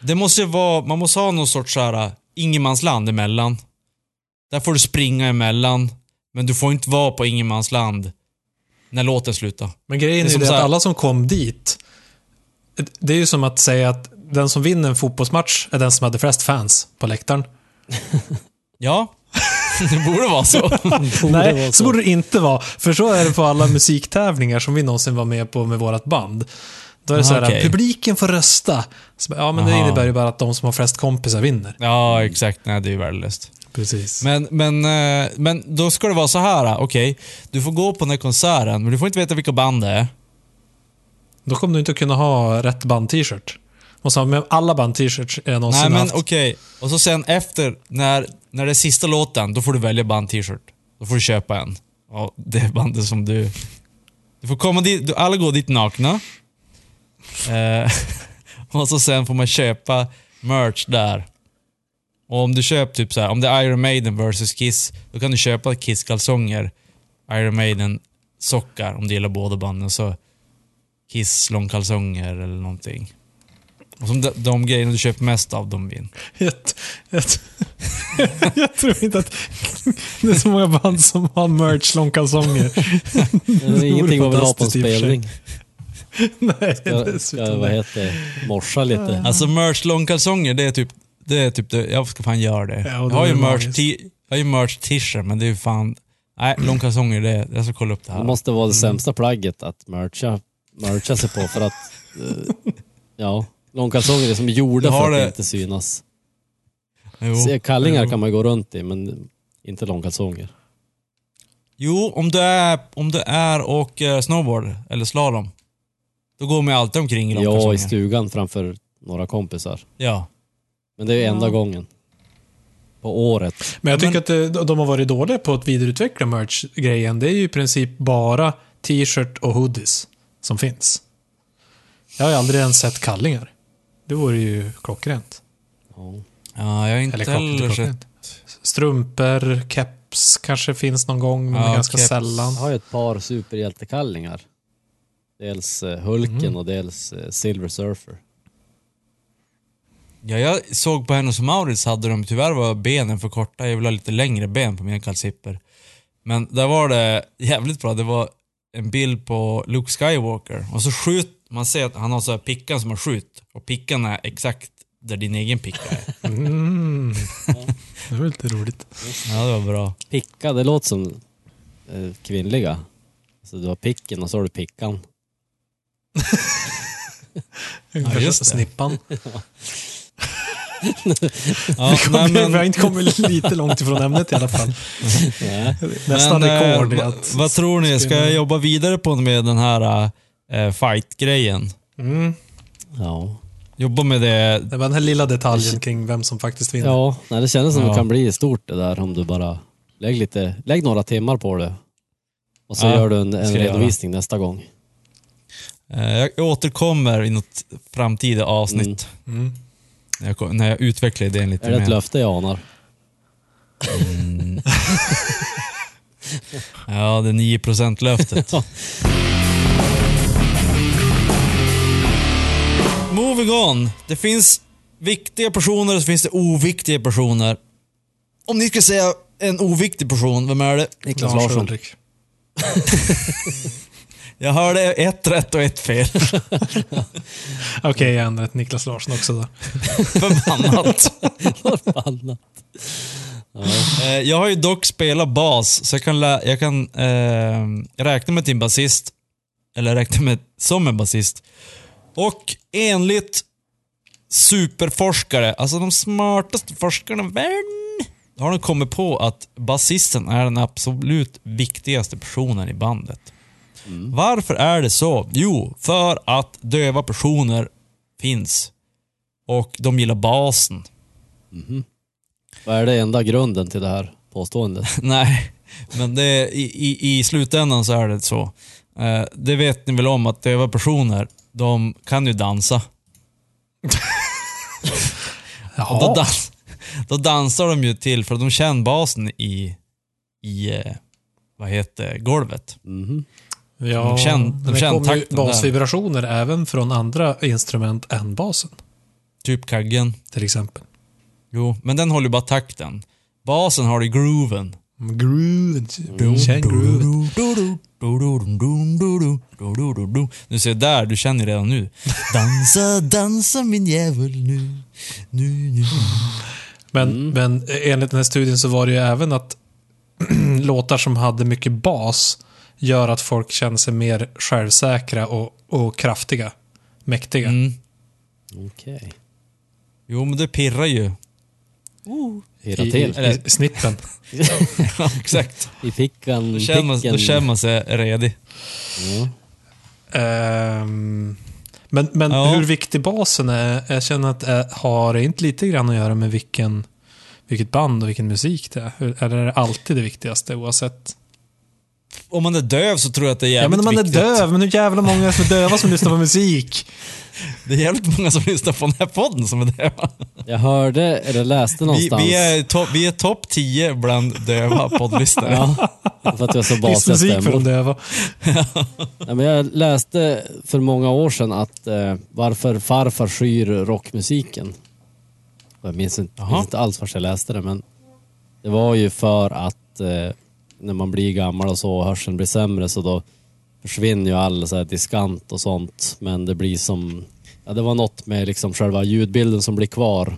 C: Det måste ju vara, man måste ha någon sorts så här ingenmansland emellan. Där får du springa emellan, men du får inte vara på ingenmansland när låten slutar.
A: Men grejen
C: Det är
A: ju det att alla som kom dit, det är ju som att säga att den som vinner en fotbollsmatch är den som hade flest fans på läktaren.
C: Ja, det borde vara så.
B: Borde
A: Nej,
B: vara
A: så.
B: så.
A: borde det inte vara. För så är det på alla musiktävlingar som vi någonsin var med på med vårt band. Då är det så här,
C: okej.
A: publiken får rösta. Så, bara, ja, men det
C: Aha.
A: innebär ju bara att de som har flest kompisar vinner.
C: Ja, exakt. Nej, det är ju värdelöst.
A: Precis.
C: Men, men, eh, men då ska det vara så här, okej. du får gå på den här konserten, men du får inte veta vilka band det är.
A: Då kommer du inte att kunna ha rätt band-t-shirt. Måste ha med alla band-t-shirts jag någonsin
C: Nej, men
A: haft.
C: okej. Och så sen efter, när, när det är sista låten, då får du välja band-t-shirt. Då får du köpa en. Och det är bandet som du... Du får komma dit, du, alla går dit nakna. Eh, och så sen får man köpa merch där. Och om du köper typ så här, om det är Iron Maiden versus Kiss, då kan du köpa Kiss-kalsonger, Iron Maiden-sockar om du gillar båda banden, så Kiss långkalsonger eller någonting. Och som de, de grejerna du köper mest av, de vinner.
A: Jag, jag, jag tror inte att det är så många band som har merch långkalsonger.
B: Det är ingenting man vill ha på en spelning.
A: Nej,
B: Ska, ska,
A: dessutom
B: vad
A: det.
B: heter det, morsa lite.
C: Alltså merch långkalsonger, det är typ, det är typ det, jag ska fan göra det.
A: Ja,
C: jag har
A: det
C: ju
A: är
C: merch, t- jag har ju merch t-shirt, men det är ju fan, nej långkalsonger, det, jag ska kolla upp det
B: Det
C: här.
B: måste vara det
A: Mm.
B: sämsta plagget att mercha, mercha sig på för att, eh, ja, långkalsonger är som gjorda för att
C: det-
B: inte synas.
C: Jo.
B: Se, Kallingar
A: Jo.
B: kan man gå runt i, men inte långkalsonger.
C: jo, om du är, om du är och eh, snowboard, eller slalom, då går man ju alltid omkring i
B: Ja,
C: långkalsonger.
B: i stugan framför några kompisar.
C: Ja.
B: Men det är ju enda
C: Ja.
B: gången. På året.
A: Men jag
C: Ja,
A: tycker
C: men-
A: att det, de har varit dåliga på att vidareutveckla merch-grejen. Det är ju i princip bara t-shirt och hoodies som finns. Jag har ju aldrig ens sett kallingar. Det vore ju klockrent.
B: Ja.
C: Ja, jag har inte
A: Eller klockrent,
C: heller sett...
A: klockrent. Strumpor, keps kanske finns någon gång, men
C: Ja,
A: ganska
C: keps.
A: sällan.
B: Jag har ju ett par superhjältekallingar. Dels eh, Hulken
A: Mm.
B: och dels eh, Silver Surfer.
C: Ja, jag såg på Hennes och Mauritz hade de, tyvärr var benen för korta. Jag vill ha lite längre ben på mina kalsipper. Men där var det jävligt bra. Det var en bild på Luke Skywalker. Och så skjut, man ser att han har så här pickan som har skjut. Och pickan är exakt där din egen picka är.
A: Mm. Det var lite roligt.
C: Ja, det var bra.
B: Picka, det låter som eh, kvinnliga. Så du har picken och så har du pickan.
A: Ungefär
C: just.
A: Snippan.
C: Ja,
A: vi, kommer,
C: nej, men-
A: vi har inte kommit lite långt ifrån ämnet i alla fall.
B: Nej.
A: Nästan
C: Men, eh,
A: rekord
C: va-
A: att...
C: Vad tror ni? Ska jag jobba vidare på med den här eh, fight-grejen?
A: Mm.
B: Ja.
C: Jobba med det.
A: Det var den här lilla detaljen kring vem som faktiskt vinner.
B: Ja, nej, det kändes som
C: Ja.
B: det kan bli stort det där om du bara lägg lite, lägg några timmar på det. Och så
C: Ja,
B: gör du en, en
C: jag göra.
B: redovisning nästa gång.
C: Eh, jag återkommer i något framtida avsnitt.
A: Mm.
C: När, jag, när jag utvecklar idén lite
B: Är det ett
C: mer.
B: löfte jag anar?
C: Mm. ja, det 9% löftet. Moving on. Det finns viktiga personer och så finns det oviktiga personer. Om ni ska säga en oviktig person, vem är det?
B: Niklas
A: Lars
B: Larsson.
A: Ulrik.
C: Jag hörde ett rätt och ett fel.
A: Okej, jag ändrar ett Niklas Larsson också då.
C: Förbannat.
B: Förbannat. Ja.
C: Eh, jag har ju dock spelat bas, så jag kan, jag kan eh, räkna mig till en basist. Eller räkna mig som en basist. Och enligt superforskare, alltså de smartaste forskarna i världen, har de kommit på att basisten är den absolut viktigaste personen i bandet. Varför är det så? Jo, för att döva personer finns. Och de gillar basen.
B: Vad är det enda grunden till det här påståendet?
C: Nej, men det, i, i, i slutändan så är det så. Eh, det vet ni väl om att döva personer, de kan ju dansa. Och då, dans, då dansar de ju till, för de känner basen i, i eh, vad heter golvet.
B: Mhm.
A: Ja,
C: De känn- de
A: det
C: känn
A: kommer ju
C: takten där.
A: basvibrationer även från andra instrument än basen.
C: Typ kaggen.
A: Till exempel.
C: Jo, men den håller ju bara takten. Basen har ju grooven.
A: Groove. Känn groovet.
C: Du ser där, du känner redan nu. Dansa, dansa min jävel nu. Nu, nu.
A: Men, men enligt den här studien så var det ju även att låtar som hade mycket bas gör att folk känner sig mer självsäkra och, och kraftiga. Mäktiga.
C: Mm.
B: Okej.
C: Jo, men det pirrar ju.
B: Pirra
A: I,
B: till.
A: i, I snippen.
C: Ja, exakt.
B: I fickan,
C: Då känner, man, då känner man sig redig.
B: Ja.
A: Ehm, men men
C: Ja.
A: hur viktig basen är, jag känner att det har det inte lite grann att göra med vilken, vilket band och vilken musik det är? Eller är det alltid det viktigaste oavsett?
C: Om man är döv så tror jag att det är
A: Ja
C: jävligt
A: men om man
C: viktigt.
A: är döv, men hur jävla många som är döva som lyssnar på musik?
C: Det är jävligt många som lyssnar på den här podden som är döva.
B: Jag hörde, eller läste någonstans.
C: vi är topp vi är topp 10 bland döva poddlyssnare.
B: Ja, för att har så basiga
A: Listmusik för de döva.
B: Ja, men jag läste för många år sedan att eh, varför farfar skyr rockmusiken. Jag minns inte, minns inte alls varför jag läste det, men det var ju för att eh, när man blir gammal och så och hörseln blir sämre så då försvinner ju all så här diskant och sånt. Men det blir som, ja det var något med liksom själva ljudbilden som blir kvar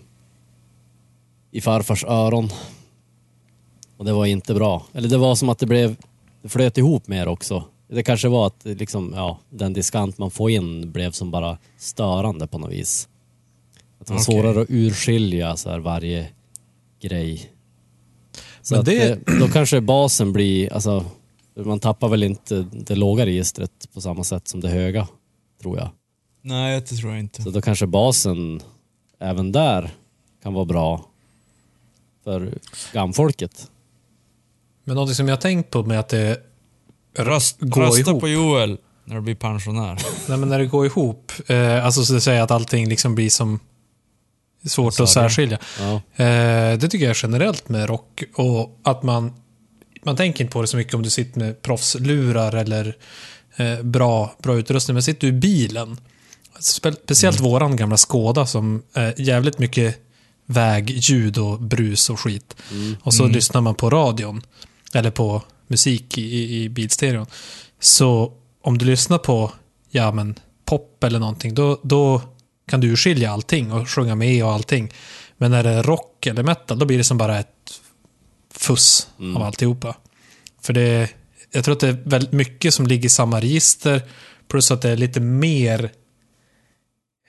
B: i farfars öron. Och det var inte bra. Eller det var som att det blev, det flöt ihop mer också. Det kanske var att liksom, ja, den diskant man får in blev som bara störande på något vis. Att det var
C: Okej.
B: svårare att urskilja så här varje grej. Så
A: Men
B: att
A: det-
B: det... då kanske basen blir, alltså, man tappar väl inte det låga registret på samma sätt som det höga, tror jag.
C: Nej, det tror jag inte.
B: Så då kanske basen även där kan vara bra för gamfolket.
A: Men något som jag har tänkt på med att det
C: Röst,
A: går
C: rösta
A: ihop.
C: på Joel när du blir pensionär.
A: Nej, men när det går ihop, eh, alltså så att säga att allting liksom blir som svårt att särskilja.
B: Ja.
A: Eh, det tycker jag generellt med rock och att man, man tänker inte på det så mycket om du sitter med proffslurar eller eh, bra, bra utrustning. Men sitter du i bilen, spe, speciellt våran gamla Skoda som är jävligt mycket vägljud och brus och skit. Och så lyssnar man på radion, eller på musik i, i, i bilstereon. Så om du lyssnar på, ja men, pop eller någonting, då, då kan du urskilja allting och sjunga med och allting. Men när det är rock eller metal, då blir det som bara ett fuss av alltihopa. För det, jag tror att det är väldigt mycket som ligger i samma register, plus att det är lite mer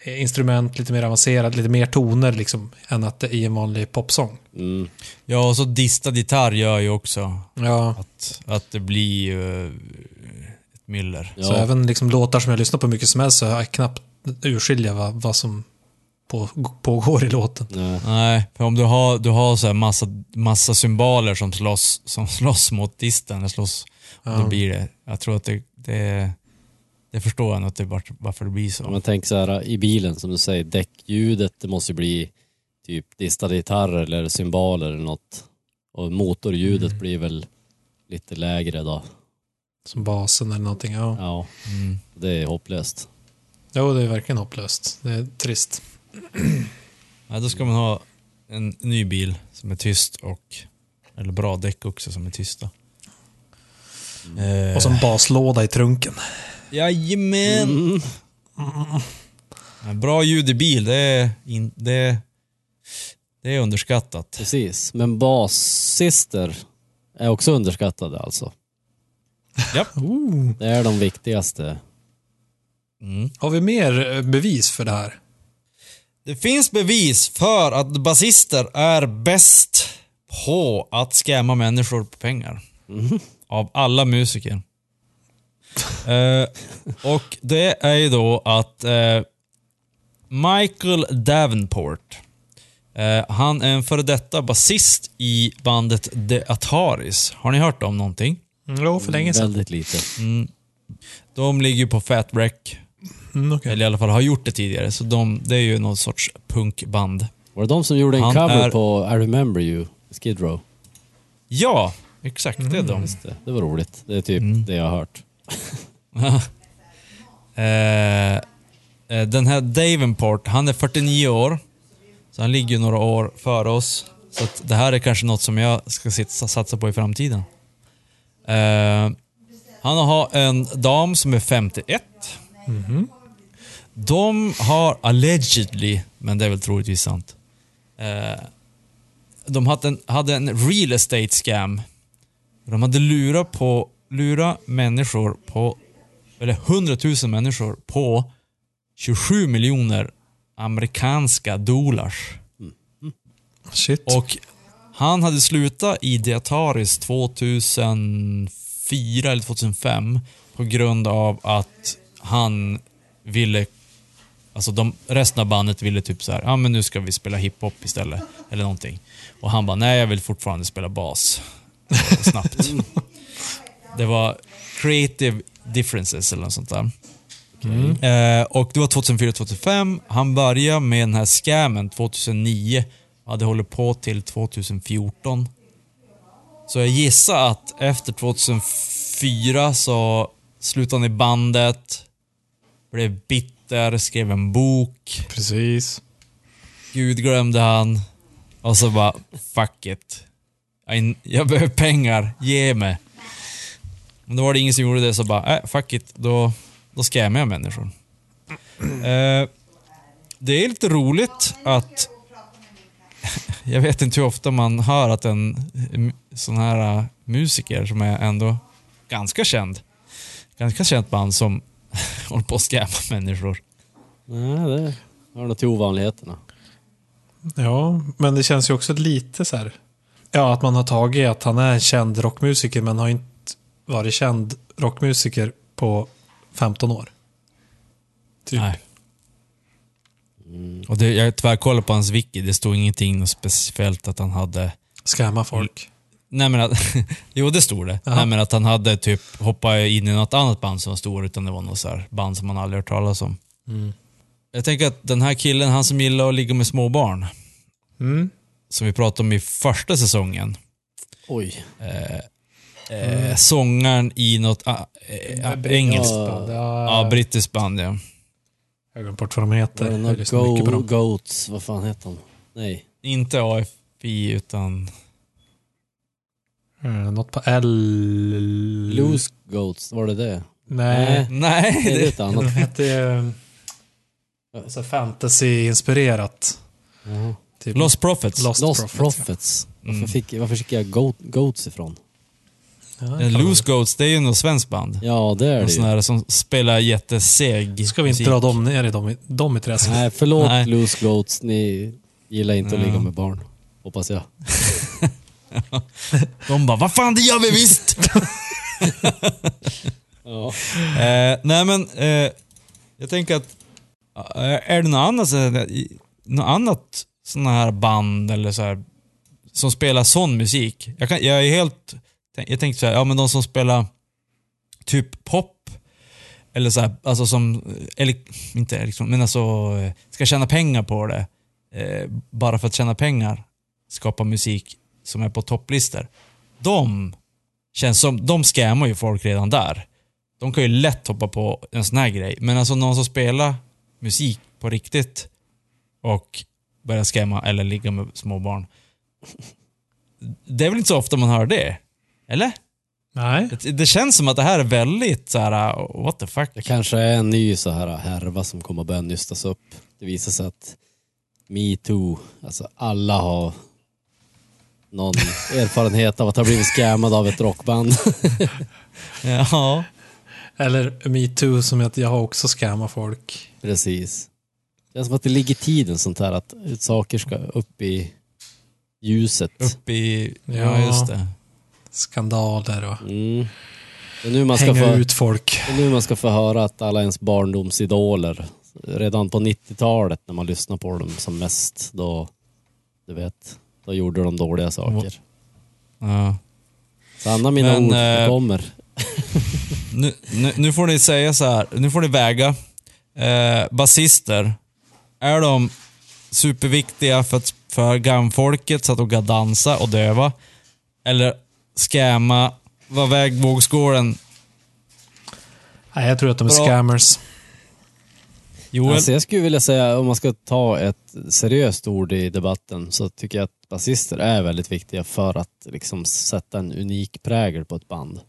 A: instrument, lite mer avancerat, lite mer toner liksom, än att det är i en vanlig popsång.
B: Mm.
C: Ja, och så distad gitarr gör ju också
A: Ja,
C: att, att det blir uh, ett myller.
B: Ja.
A: så även liksom låtar som jag lyssnar på mycket som helst så har jag knappt urskilja vad, vad som på, pågår i låten.
B: Nej.
C: Nej, för om du har, du har så här massa, massa symboler som slåss, som slåss mot disten, eller slåss,
A: Ja.
C: då blir det, jag tror att det, det, det förstår jag att det, var- varför det blir så.
B: Om man tänker så här i bilen, som du säger, däckljudet, det måste bli typ distade gitarrer eller cymbaler eller något. Och motorljudet blir väl lite lägre då.
A: Som basen eller någonting. Ja.
B: Ja,
C: Mm.
B: det är hopplöst.
A: Jo, det är verkligen hopplöst. Det är trist.
C: Ja, då ska man ha en ny bil som är tyst och, eller bra däck också som är tysta. Eh,
A: Och som baslåda i trunken.
C: Jajamän!
B: Mm.
C: Bra ljud i bil, det är, in, det, det är underskattat.
B: Precis, men basister är också underskattade alltså.
C: Ja.
B: Det är de viktigaste.
C: Mm.
A: Har vi mer eh, bevis för det här?
C: Det finns bevis för att basister är bäst på att skämma människor på pengar. Av alla musiker. eh, och det är ju då att eh, Michael Davenport. Eh, han är en före detta basist i bandet The Ataris. Har ni hört om någonting?
A: Jo, för länge sedan.
B: Väldigt lite.
C: De ligger på Fat Wreck,
A: Mm, okej.
C: eller i alla fall har gjort det tidigare. Så de, det är ju någon sorts punkband.
B: Var det de som gjorde en
C: Han
B: cover
C: är-
B: på I remember you, Skid Row?
C: Ja, exakt. Det är de.
B: Just det. det var roligt. Det är typ
C: Mm.
B: det jag har hört.
C: Eh, eh, den här Davenport, han är 49 år. Så han ligger några år före oss. Så att det här är kanske något som jag ska sitta, satsa på i framtiden. Eh, han har en dam som är 51. De har allegedly, men det är väl troligtvis sant. Eh, de hade en, hade en real estate scam. De hade lurat, på, lurat människor på, eller 100 000 människor på 27 miljoner amerikanska dollars.
A: Shit.
C: Och han hade slutat i Diataris 2004 eller 2005 på grund av att han ville Alltså de, resten av bandet ville typ så här, ja men nu ska vi spela hiphop istället. Eller någonting. Och han bara, nej jag vill fortfarande spela bas. eh, Snabbt. det var creative differences eller något sånt där. Eh, och det var 2004-2005. Han började med den här scammen 2009. Hade hållit på till 2014. Så jag gissar att efter 2004 så slutade han i bandet. Blev bitter, skrev en bok.
A: Precis.
C: Gud glömde han. Och så bara, fuck it. Jag, jag behöver pengar, ge mig. Men då var det ingen som gjorde det, så bara, äh, fuck it. Då, då scammar jag människor. Eh, det är lite roligt att... Jag vet inte hur ofta man hör att en sån här uh, musiker som är ändå ganska känd, ganska känt band som håller på att scamma människor.
B: Nej, det hör nog till ovanligheterna.
A: Ja, men det känns ju också lite så här. Ja, att man har tagit att han är en känd rockmusiker men har inte varit känd rockmusiker på 15 år. Typ.
C: Nej. Och det, jag tvärkollade på hans wiki, det stod ingenting speciellt att han hade...
A: Skamma folk.
C: Nej men att, jo det stod det. Nej men att han hade typ hoppat in i något annat band som var stor, utan det var något så här band som man aldrig hört talas om.
A: Mm.
C: Jag tänker att den här killen, han som gillar att ligga med små barn,
A: Mm.
C: som vi pratade om i första säsongen.
B: Oj.
C: Eh, sångaren i något ah, eh, engelskt
B: Ja.
A: band.
C: Ja,
A: Ja,
C: brittiskt band ja.
A: jag har glömt bort vad de heter. Mycket på
B: go,
A: dem.
B: Goats, vad fan heter de? Nej.
C: Inte AFI utan...
A: Eh, Något på L...
B: Loose Goats, var det det?
A: Nej.
C: Nej,
B: Det är
C: det,
A: De
B: annat.
A: hette ju... Så fantasy-inspirerat.
B: Jaha.
A: Typ.
C: Lost Prophets.
A: Lost,
B: Lost
A: Prophets.
B: Prophets.
C: Mm.
B: Varför, fick, varför fick jag goat, Goats ifrån?
A: Ja.
C: Eh, Loose Goats, det är ju något svenskt band.
B: Ja, det är
C: En
B: det
C: sån
B: ju.
C: här som spelar jätteseg
A: Ska vi inte
C: musik.
A: dra dem ner i dem, dem i träsket?
B: Nej, förlåt
C: Nej.
B: Loose Goats. Ni gillar inte att ligga med barn. Hoppas jag.
C: De bara, vad fan det gör vi visst!
B: Ja.
C: eh, nej men, eh, jag tänker att, eh, är det något annat, något annat sån här band eller så här, som spelar sån musik? Jag, kan, jag är helt, jag tänkte så här, ja men de som spelar typ pop, eller så här, alltså som, eller, inte elektron, men alltså eh, ska tjäna pengar på det. Eh, bara för att tjäna pengar. Skapa musik som är på topplistor. De känns som, de scammar ju folk redan där. De kan ju lätt hoppa på en sån här grej. Men alltså någon som spelar musik på riktigt och börjar scamma eller ligga med små barn. Det är väl inte så ofta man hör det? Eller?
A: Nej.
C: Det, det känns som att det här är väldigt så här, what the fuck.
B: Det kanske är en ny så här härva som kommer att börja nystas upp. Det visar sig att metoo, alltså alla har någon erfarenhet av att ha blivit scammad av ett rockband.
C: Ja.
A: Eller metoo som att jag har också scammat folk.
B: Precis. Det känns som att det ligger i tiden sånt här att saker ska upp i ljuset.
C: Upp i... Ja,
A: Ja.
C: just det.
A: Skandaler och
B: Mm. Det är nu man ska
A: hänga
B: få,
A: ut folk.
B: det är nu man ska få höra att alla ens barndomsidoler redan på 90-talet när man lyssnade på dem som mest, då, du vet, då gjorde de dåliga saker.
C: Ja.
B: Sanna mina
C: Men,
B: ord,
C: eh,
B: det kommer.
C: Nu, nu, nu får ni säga så här. nu får ni väga. Eh, basister, är de superviktiga för, att, för gamfolket så att de kan dansa och döva? Eller skämma? Vad väg vågskålen?
A: Nej, jag tror att de är
C: Bra.
A: scammers.
C: Joel?
B: Alltså jag skulle vilja säga, om man ska ta ett seriöst ord i debatten, så tycker jag att basister är väldigt viktiga för att liksom sätta en unik prägel på ett band.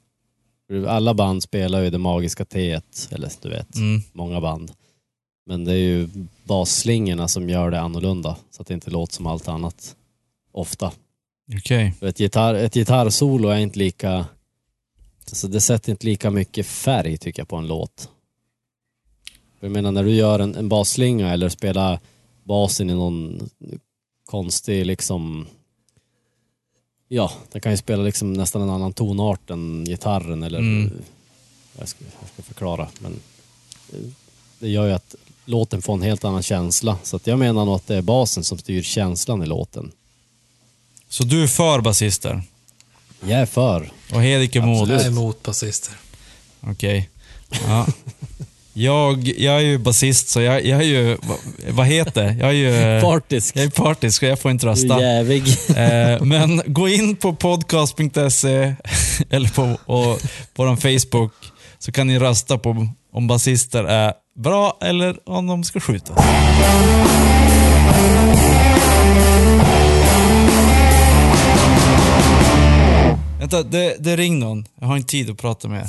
B: Alla band spelar ju det magiska T, eller du vet,
C: Mm.
B: många band. Men det är ju basslingorna som gör det annorlunda, så att det inte låter som allt annat. Ofta. För ett, gitarr, ett gitarrsolo är inte lika... Alltså det sätter inte lika mycket färg tycker jag på en låt. Jag menar när du gör en, en basslinga eller spelar basen i någon konstig liksom... Ja, den kan ju spela liksom nästan en annan tonart än gitarren eller...
C: Mm.
B: Jag, ska, jag ska förklara men... Det gör ju att låten får en helt annan känsla. Så att jag menar nog att det är basen som styr känslan i låten.
C: Så du är för basister?
B: Jag är för.
C: Och Hedik är emot?
A: Jag är emot basister.
C: Okej. Ja. Jag, jag är ju basist, så jag, jag är ju... Vad, heter det? Jag är ju...
B: Partisk.
C: Jag är partisk, så jag får inte
B: Du är
C: rösta.
B: jävig.
C: Eh, men gå in på podcast.se eller på och, vår Facebook så kan ni rösta på om basister är bra eller om de ska skjutas. Vänta, det, det ring någon. Jag har inte tid att prata med.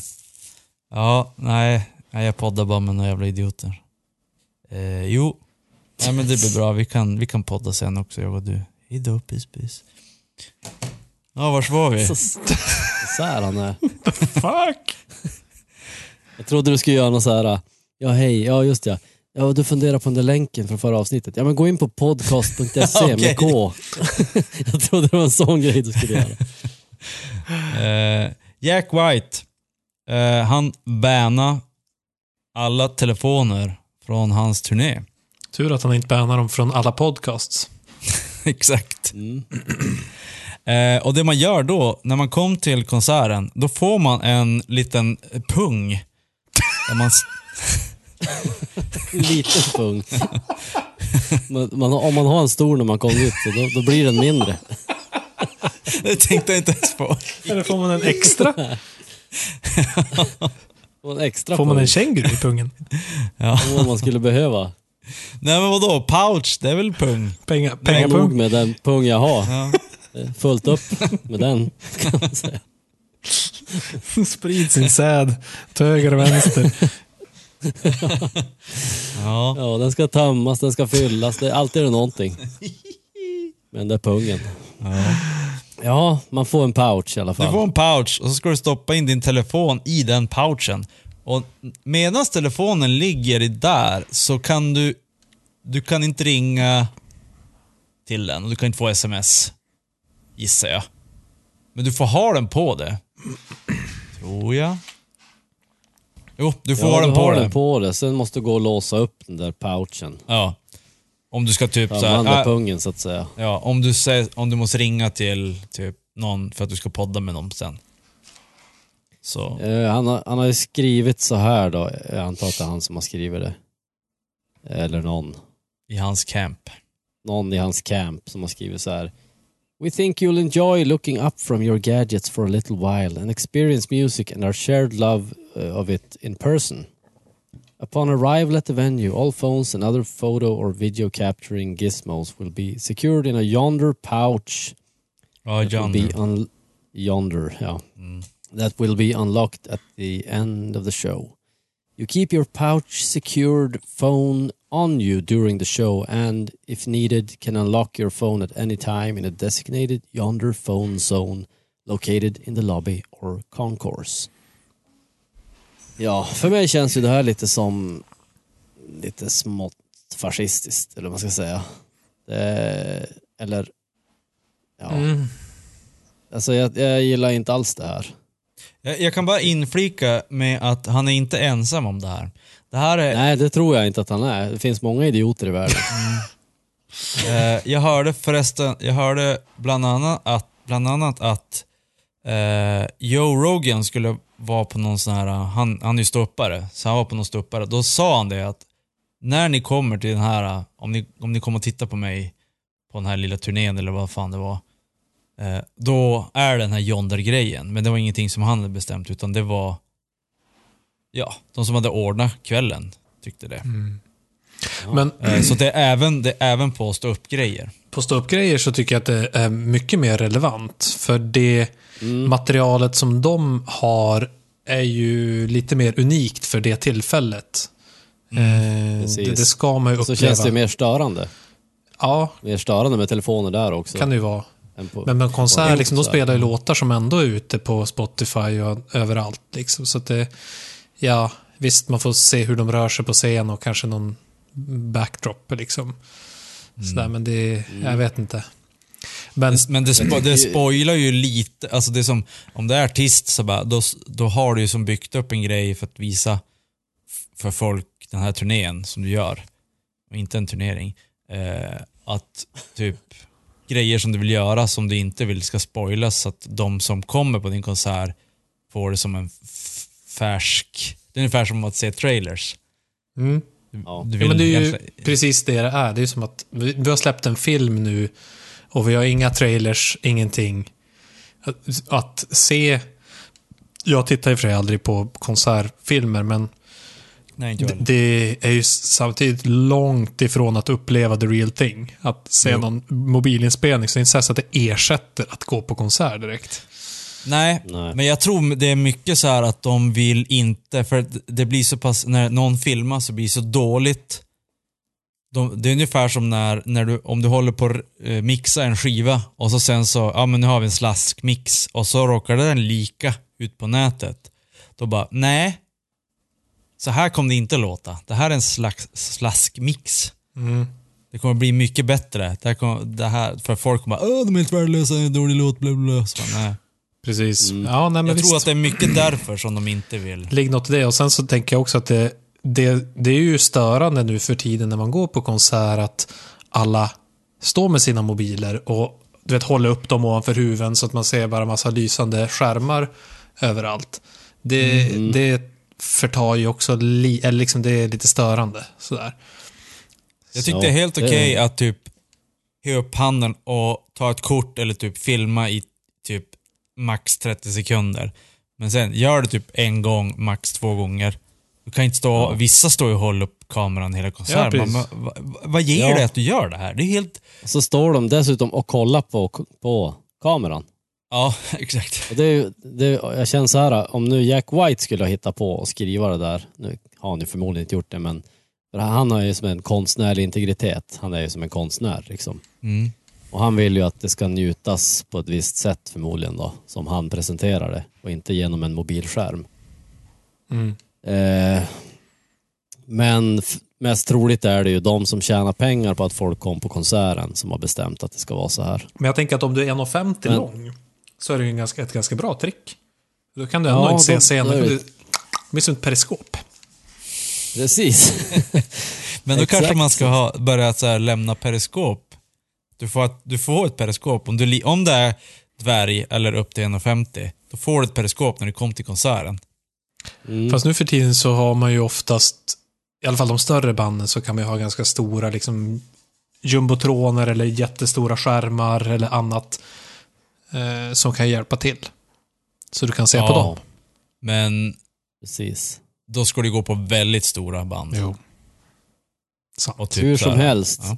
C: Ja, nej. Nej jag poddar bara med några jävla idioter. Eh, jo. Nej men det blir bra. Vi kan, vi kan podda sen också, jag och du. Hejdå, pis pis. Ja, vars var vi?
B: Så, så här han är.
A: Fuck!
B: Jag trodde du skulle göra något så här. Ja hej, ja just ja. Ja, du funderar på den där länken från förra avsnittet. Ja men gå in på podcast.se
C: Okej.
B: med K. jag trodde det var en sån grej du skulle göra.
C: Eh, Jack White, eh, han bannade alla telefoner från hans turné.
A: Tur att han inte bannar dem från alla podcasts.
C: Exakt.
B: Mm.
C: Eh, och det man gör då, när man kom till konserten, då får man en liten pung. Där man,
B: liten punkt. Man, man, om man har en stor när man kommer ut, så då, då blir den mindre.
C: det tänkte jag inte ens på.
A: Eller får man en extra?
B: En extra
A: Får man en känguru i pungen?
C: Ja.
B: Om man skulle behöva.
C: Nej men vadå, pouch, det är väl pung?
A: Penga,
B: Nog
A: pengapung?
B: med den pung jag har.
C: Ja.
B: Fullt upp med den, kan man säga.
A: Sprid sin säd till höger och vänster.
C: Ja.
B: Ja, den ska tömmas, den ska fyllas. Det, alltid är det någonting. Med den där pungen. Ja, man får en pouch i alla
C: Du
B: fall.
C: får en pouch och så ska du stoppa in din telefon i den pouchen. Och medan telefonen ligger i där så kan du, du kan inte ringa till den och du kan inte få sms. Gissar jag. Men du får ha den på det. Tror jag. Jo, du får
B: ja,
C: ha den
B: du
C: på
B: har
C: det.
B: den på det. Sen måste du gå och låsa upp den där pouchen.
C: Ja. Om du ska typ
B: Ja,
C: så här, äh,
B: pungen så att säga.
C: Ja, om du, säger, om du måste ringa till typ någon för att du ska podda med dem sen. Så,
B: Eh, han, har, han har ju skrivit så här då. Jag antar att det är han som har skrivit det. Eller någon.
C: i hans camp.
B: Någon i hans camp som har skrivit så här. We think you'll enjoy looking up from your gadgets for a little while and experience music and our shared love uh, of it in person. Upon arrival at the venue, all phones and other photo or video capturing gizmos will be secured in a yonder pouch
C: Ja,
B: that
C: John.
B: will be un- yonder, yeah,
C: Mm.
B: that will be unlocked at the end of the show. You keep your pouch secured phone on you during the show and, if needed, can unlock your phone at any time in a designated yonder phone zone located in the lobby or concourse. Ja, för mig känns ju det här lite som lite smått fascistiskt, eller vad man ska säga. Det, eller, ja.
A: Mm.
B: Alltså jag, jag gillar inte alls det här.
C: Jag, jag kan bara inflika med att han är inte ensam om det här. Det här är,
B: Nej, det tror jag inte att han är. Det finns många idioter i världen.
C: eh, jag hörde förresten, jag hörde bland annat att, bland annat att eh, Joe Rogan skulle vara på någon sån här, han, han är ju ståuppare, så han var på någon ståuppare. Då sa han det att när ni kommer till den här, om ni, om ni kommer och tittar på mig på den här lilla turnén eller vad fan det var. Eh, då är den här Yonder-grejen. Men det var ingenting som han hade bestämt utan det var Ja, de som hade ordnat kvällen tyckte det.
A: Men
C: Eh, så det är även, det är även på stå upp grejer
A: på ståuppgrejer så tycker jag att det är mycket mer relevant. För det materialet som de har är ju lite mer unikt för det tillfället. Eh,
B: precis.
A: det, det ska man ju
B: Så
A: uppleva.
B: känns det mer störande.
A: Ja,
B: Mer störande med telefoner där också.
A: kan det ju vara.
B: på-
A: Men med konsert, liksom, de spelar ju låtar som ändå är ute på Spotify och överallt. Liksom. Så det, ja, visst man får se hur de rör sig på scen och kanske någon backdrop liksom. Sådär, men det, jag vet inte. Men,
C: Men det, spo, det spoilar ju lite, alltså det som, om det är artist så bara, då, då har du ju som byggt upp en grej för att visa för folk den här turnén som du gör. Och inte en turnering. Eh, att typ grejer som du vill göra som du inte vill ska spoilas så att de som kommer på din konsert får det som en färsk, det är ungefär som att se trailers.
A: mm.
B: Ja.
C: Du
A: Ja, men det är ju
C: egentligen-
A: precis det det är. Det är som att vi, vi har släppt en film nu och vi har inga trailers, ingenting. Att, att se... Jag tittar i och för sig aldrig på konsertfilmer, men
C: Nej,
A: det, är ju samtidigt långt ifrån att uppleva the real thing. Att se
C: Jo.
A: någon mobilinspelning, så det är inte så att det ersätter att gå på konsert direkt.
C: Nej,
B: Nej.
C: men jag tror det är mycket så här att de vill inte, för det blir så pass, när någon filmar så blir det så dåligt. De, det är ungefär som när, när du, om du håller på att eh, mixa en skiva och så sen så, ja men nu har vi en slaskmix och så råkar den lika ut på nätet. Då bara, nej. Så här kommer det inte låta. Det här är en slags slaskmix.
A: Mm.
C: Det kommer bli mycket bättre. Det här kommer, det här, för folk kommer bara, åh de är helt värdelösa, en dålig låt, bla bla bla. Så nej.
A: Precis. Ja, nej, men
C: Jag
A: visst.
C: tror att det är mycket därför som de inte vill.
A: ligger något i det. Och sen så tänker jag också att det, det, det är ju störande nu för tiden när man går på konsert att alla står med sina mobiler och du vet, håller upp dem ovanför huven så att man ser bara massa lysande skärmar överallt. Det, det förtar ju också, li, eller liksom det är lite störande. Sådär.
C: Jag tyckte det är helt okej att typ höja upp handen och ta ett kort eller typ filma i typ max 30 sekunder. Men sen, gör det typ en gång, max två gånger. Du kan inte stå, vissa står ju och håller upp kameran hela konserten.
A: precis.
C: Man, vad, vad ger
B: Ja.
C: det att du gör det här? Det är helt...
B: Så står de dessutom och kollar på, på kameran.
C: Ja, exakt.
B: Och det det, jag känner så här, om nu Jack White skulle ha hittat på och skriva det där, nu har han ju förmodligen inte gjort det, men för han har ju som en konstnärlig integritet. Han är ju som en konstnär liksom.
C: Mm.
B: Och han vill ju att det ska njutas på ett visst sätt förmodligen då, som han presenterar det och inte genom en mobilskärm.
A: Mm.
B: Eh, men mest troligt är det ju de som tjänar pengar på att folk kom på konserten som har bestämt att det ska vara så här.
A: Men jag tänker att om du är 1,50
B: Men-
A: lång så är det ju en ganska, ett ganska bra trick. Då kan du ändå
B: Ja,
A: inte se scenen.
B: det-
A: blir som ett periskop.
B: Precis.
C: Men då
B: Exakt
C: kanske man ska ha börjat så här lämna periskop. Du får, ett- du får ett periskop. Om, du, om det är dvärg eller upp till 1,50 då får du ett periskop när du kommer till konserten.
B: Mm.
A: Fast nu för tiden så har man ju oftast, i alla fall de större banden, så kan man ju ha ganska stora liksom jumbotroner eller jättestora skärmar eller annat eh, som kan hjälpa till. Så du kan se på
C: Ja.
A: dem.
C: Men
B: Precis.
C: då ska du gå på väldigt stora band.
A: Jo.
C: Och typ
B: Hur som helst,
C: Ja.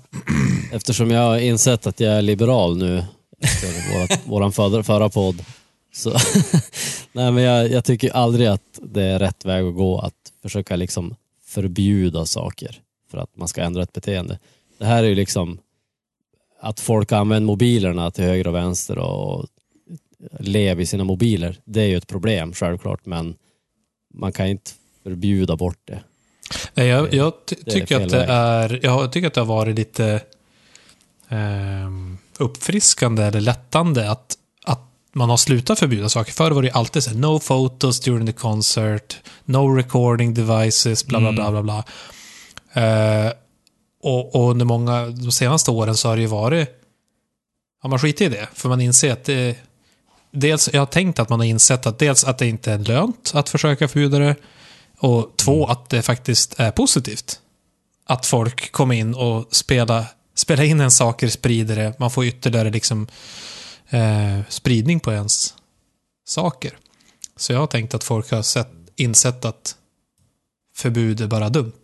B: eftersom jag har insett att jag är liberal nu efter vårat, våran förra podd. Så, nej men jag, jag tycker aldrig att det är rätt väg att gå att försöka liksom förbjuda saker för att man ska ändra ett beteende. Det här är ju liksom att folk använder mobilerna till höger och vänster och lever i sina mobiler. Det är ju ett problem självklart men man kan inte förbjuda bort det.
A: Nej, jag, jag ty- tycker att det är, jag tycker att det har varit lite ehm, uppfriskande eller lättande att man har slutat förbjuda saker. Förr var det alltid så här, no photos during the concert, no recording devices, bla bla bla bla bla. Eh, och, och under många, de senaste åren så har det ju varit, ja man skiter i det, för man inser att det, dels, jag har tänkt att man har insett att dels att det inte är lönt att försöka förbjuda det, och två, att det faktiskt är positivt. Att folk kommer in och spelar, spelar in en saker, sprider det, man får ytterligare liksom eh, spridning på ens saker. Så jag har tänkt att folk har sett, insett att förbud är bara dumt.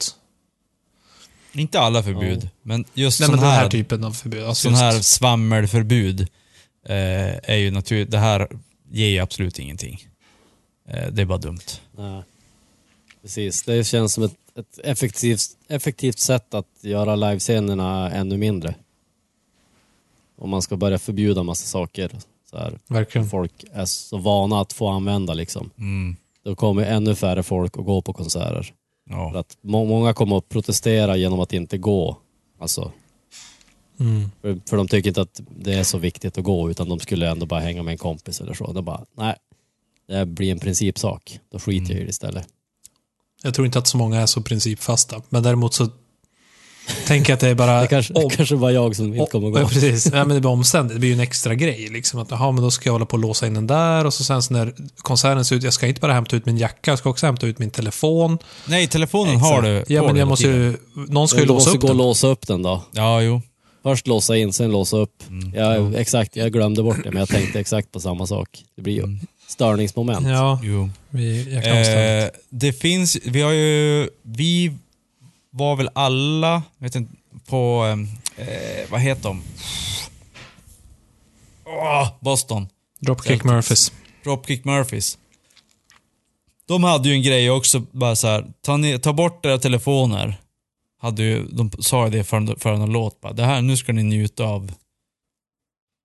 C: Inte alla förbud, men just
A: Nej,
C: sån
A: men den
C: här,
A: här typen av förbud. Alltså
C: sån
A: just-
C: här svammelförbud eh, är ju naturligt. Det här ger ju absolut ingenting. Eh, det är bara dumt.
B: Nej. Precis, det känns som ett, ett effektivt, effektivt sätt att göra livescenerna ännu mindre. Om man ska börja förbjuda massa saker så här,
A: Verkligen.
B: folk är så vana att få använda liksom.
C: Mm.
B: Då kommer ännu färre folk att gå på konserter. För
C: Ja.
B: att må- många kommer att protestera genom att inte gå. Alltså,
A: Mm.
B: för, för de tycker inte att det är så viktigt att gå utan de skulle ändå bara hänga med en kompis eller så. De bara, nej, det blir en principsak. Då skiter jag i det istället.
A: Jag tror inte att så många är så principfasta. Men däremot så jag att det är bara...
B: Det kanske,
A: om-
B: kanske var jag som inte kommer att
A: Ja,
B: gå.
A: precis. Ja, men det blir omständigt. Det blir ju en extra grej. Liksom. Att, aha, men då ska jag hålla på och låsa in den där och så sen så när konserten ser ut, jag ska inte bara hämta ut min jacka, jag ska också hämta ut min telefon.
C: Nej, telefonen har du.
A: Ja, men
C: du
A: jag måste ju... Någon ska ju
B: Du
A: låsa
B: måste
A: upp
B: gå och
A: den.
B: låsa upp den då.
C: Ja, jo.
B: Först låsa in, sen låsa upp.
A: Mm.
B: Ja, exakt, jag glömde bort det, men jag tänkte exakt på samma sak. Det blir ju störningsmoment.
A: Ja,
C: jo.
A: vi, jag.
C: Eh, det finns, vi har ju, vi var väl alla, vet inte, på, eh, vad heter de? Åh, Boston.
A: Dropkick Murphys.
C: Dropkick Murphys. De hade ju en grej också, bara så här, ta, ner, ta bort era telefoner. Hade ju, de sa ju det för, för en låt bara, det här, nu ska ni njuta av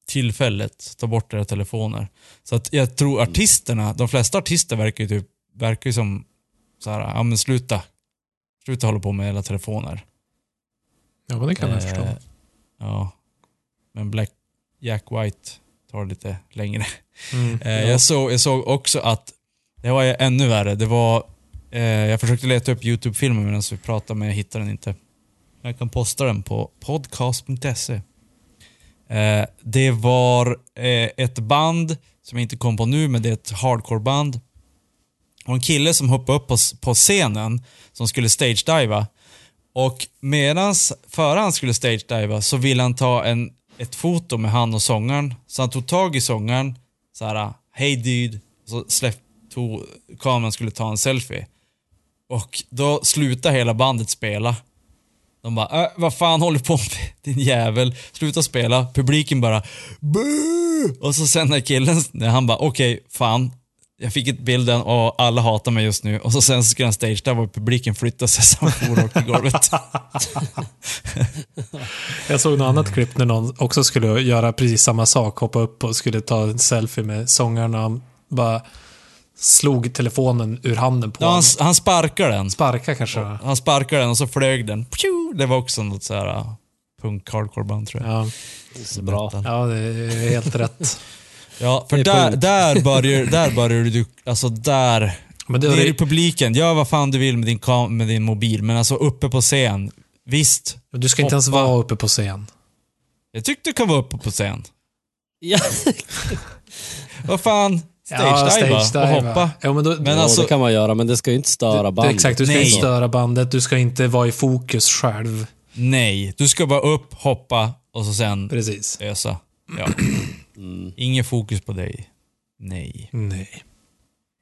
C: tillfället. Ta bort era telefoner. Så att jag tror artisterna, de flesta artister verkar ju typ, verkar ju som så här, ja men sluta. Sluta hålla på med era telefoner.
A: Ja, men det kan jag förstå.
C: Eh, Ja. Men Black Jack White tar lite längre.
A: Mm.
C: Eh, jag, såg, jag såg också att det var ännu värre. Det var, eh, jag försökte leta upp YouTube-filmen medan vi pratade men jag hittade den inte. Jag kan posta den på podcast.se. Eh, det var eh, ett band som jag inte kom på nu, men det är ett hardcore-band. Och en kille som hoppade upp på, på scenen som skulle stage-diva. Och medans, före han skulle stage-diva så ville han ta en, ett foto med han och sångaren. Så han tog tag i sångaren, så här, hej dude. Så släppte tog, kameran skulle ta en selfie. Och då slutade hela bandet spela. De bara, äh, vad fan håller du på med din jävel? Sluta spela. Publiken bara, Boo! Och så sen när killen, när han bara, okej, fan. Jag fick ett bilden och alla hatar mig just nu. Och så sen så skulle han stage där och publiken flyttade sig han for i golvet.
A: Jag såg något annat klipp när någon också skulle göra precis samma sak. Hoppa upp och skulle ta en selfie med sångaren och han bara slog telefonen ur handen på
C: Ja, han,
A: honom.
C: han sparkar den.
A: Sparka kanske.
C: Han sparkade den och så flög den. Pju! Det var också något så här uh, punk hardcore band tror jag.
A: Ja,
B: Så bra.
A: ja, det är helt rätt.
C: Ja, för
B: är
C: där, där börjar där börjar du, alltså där.
A: Men det,
C: i
A: det,
C: publiken, gör vad fan du vill med din, kam- med din mobil, men alltså uppe på scen. Visst,
A: du ska inte ens
C: hoppa.
A: vara uppe på scen.
C: jag tyckte du kan vara uppe på scen.
B: Ja,
C: Vad fan,
A: Ja,
C: stage-diva och
A: stage-diva.
C: hoppa.
A: Ja, men då,
C: Men
B: ja,
C: alltså-
B: det kan man göra, men det ska ju inte störa
A: det,
B: bandet.
A: exakt, du ska
C: Nej.
A: inte störa bandet, du ska inte vara i fokus själv.
C: Nej, du ska bara upp, hoppa och så sen
A: Precis.
C: ösa. Ja.
B: Mm.
C: Ingen fokus på dig. Nej.
A: Nej.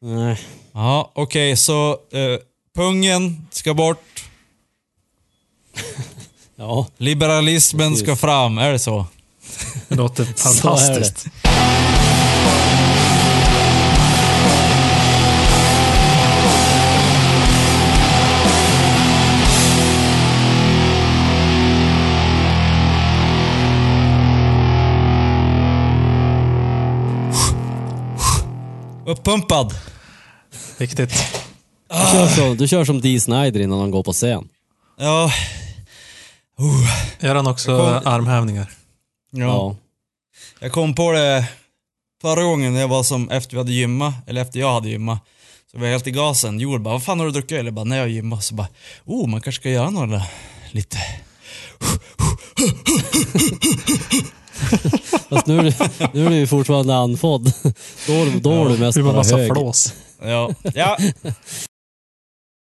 B: Nej.
C: Ja, okej, så eh, pungen ska bort.
B: Ja,
C: Liberalismen
B: Precis.
C: ska fram, är det så?
A: Det låter
B: Så är det.
A: fantastiskt.
C: Uppumpad.
A: Viktigt.
B: du, kör som, du kör som Dee Snider innan han går på scen.
C: Ja.
A: Gör han också
C: kom-
A: armhävningar?
C: ja.
B: Ja.
C: Jag kom på det Förra gången jag var som efter vi hade gymma, eller efter jag hade gymma, så var jag helt i gasen. Joel bara, vad fan har du druckit? Eller bara, när jag gymmade. Så bara, oh man kanske ska göra några lite...
B: Fast nu, är du- nu är du ju fortfarande andfådd. Då, då är du mest
A: Det
B: bara
A: massa
B: hög.
A: flås.
C: Ja, ja.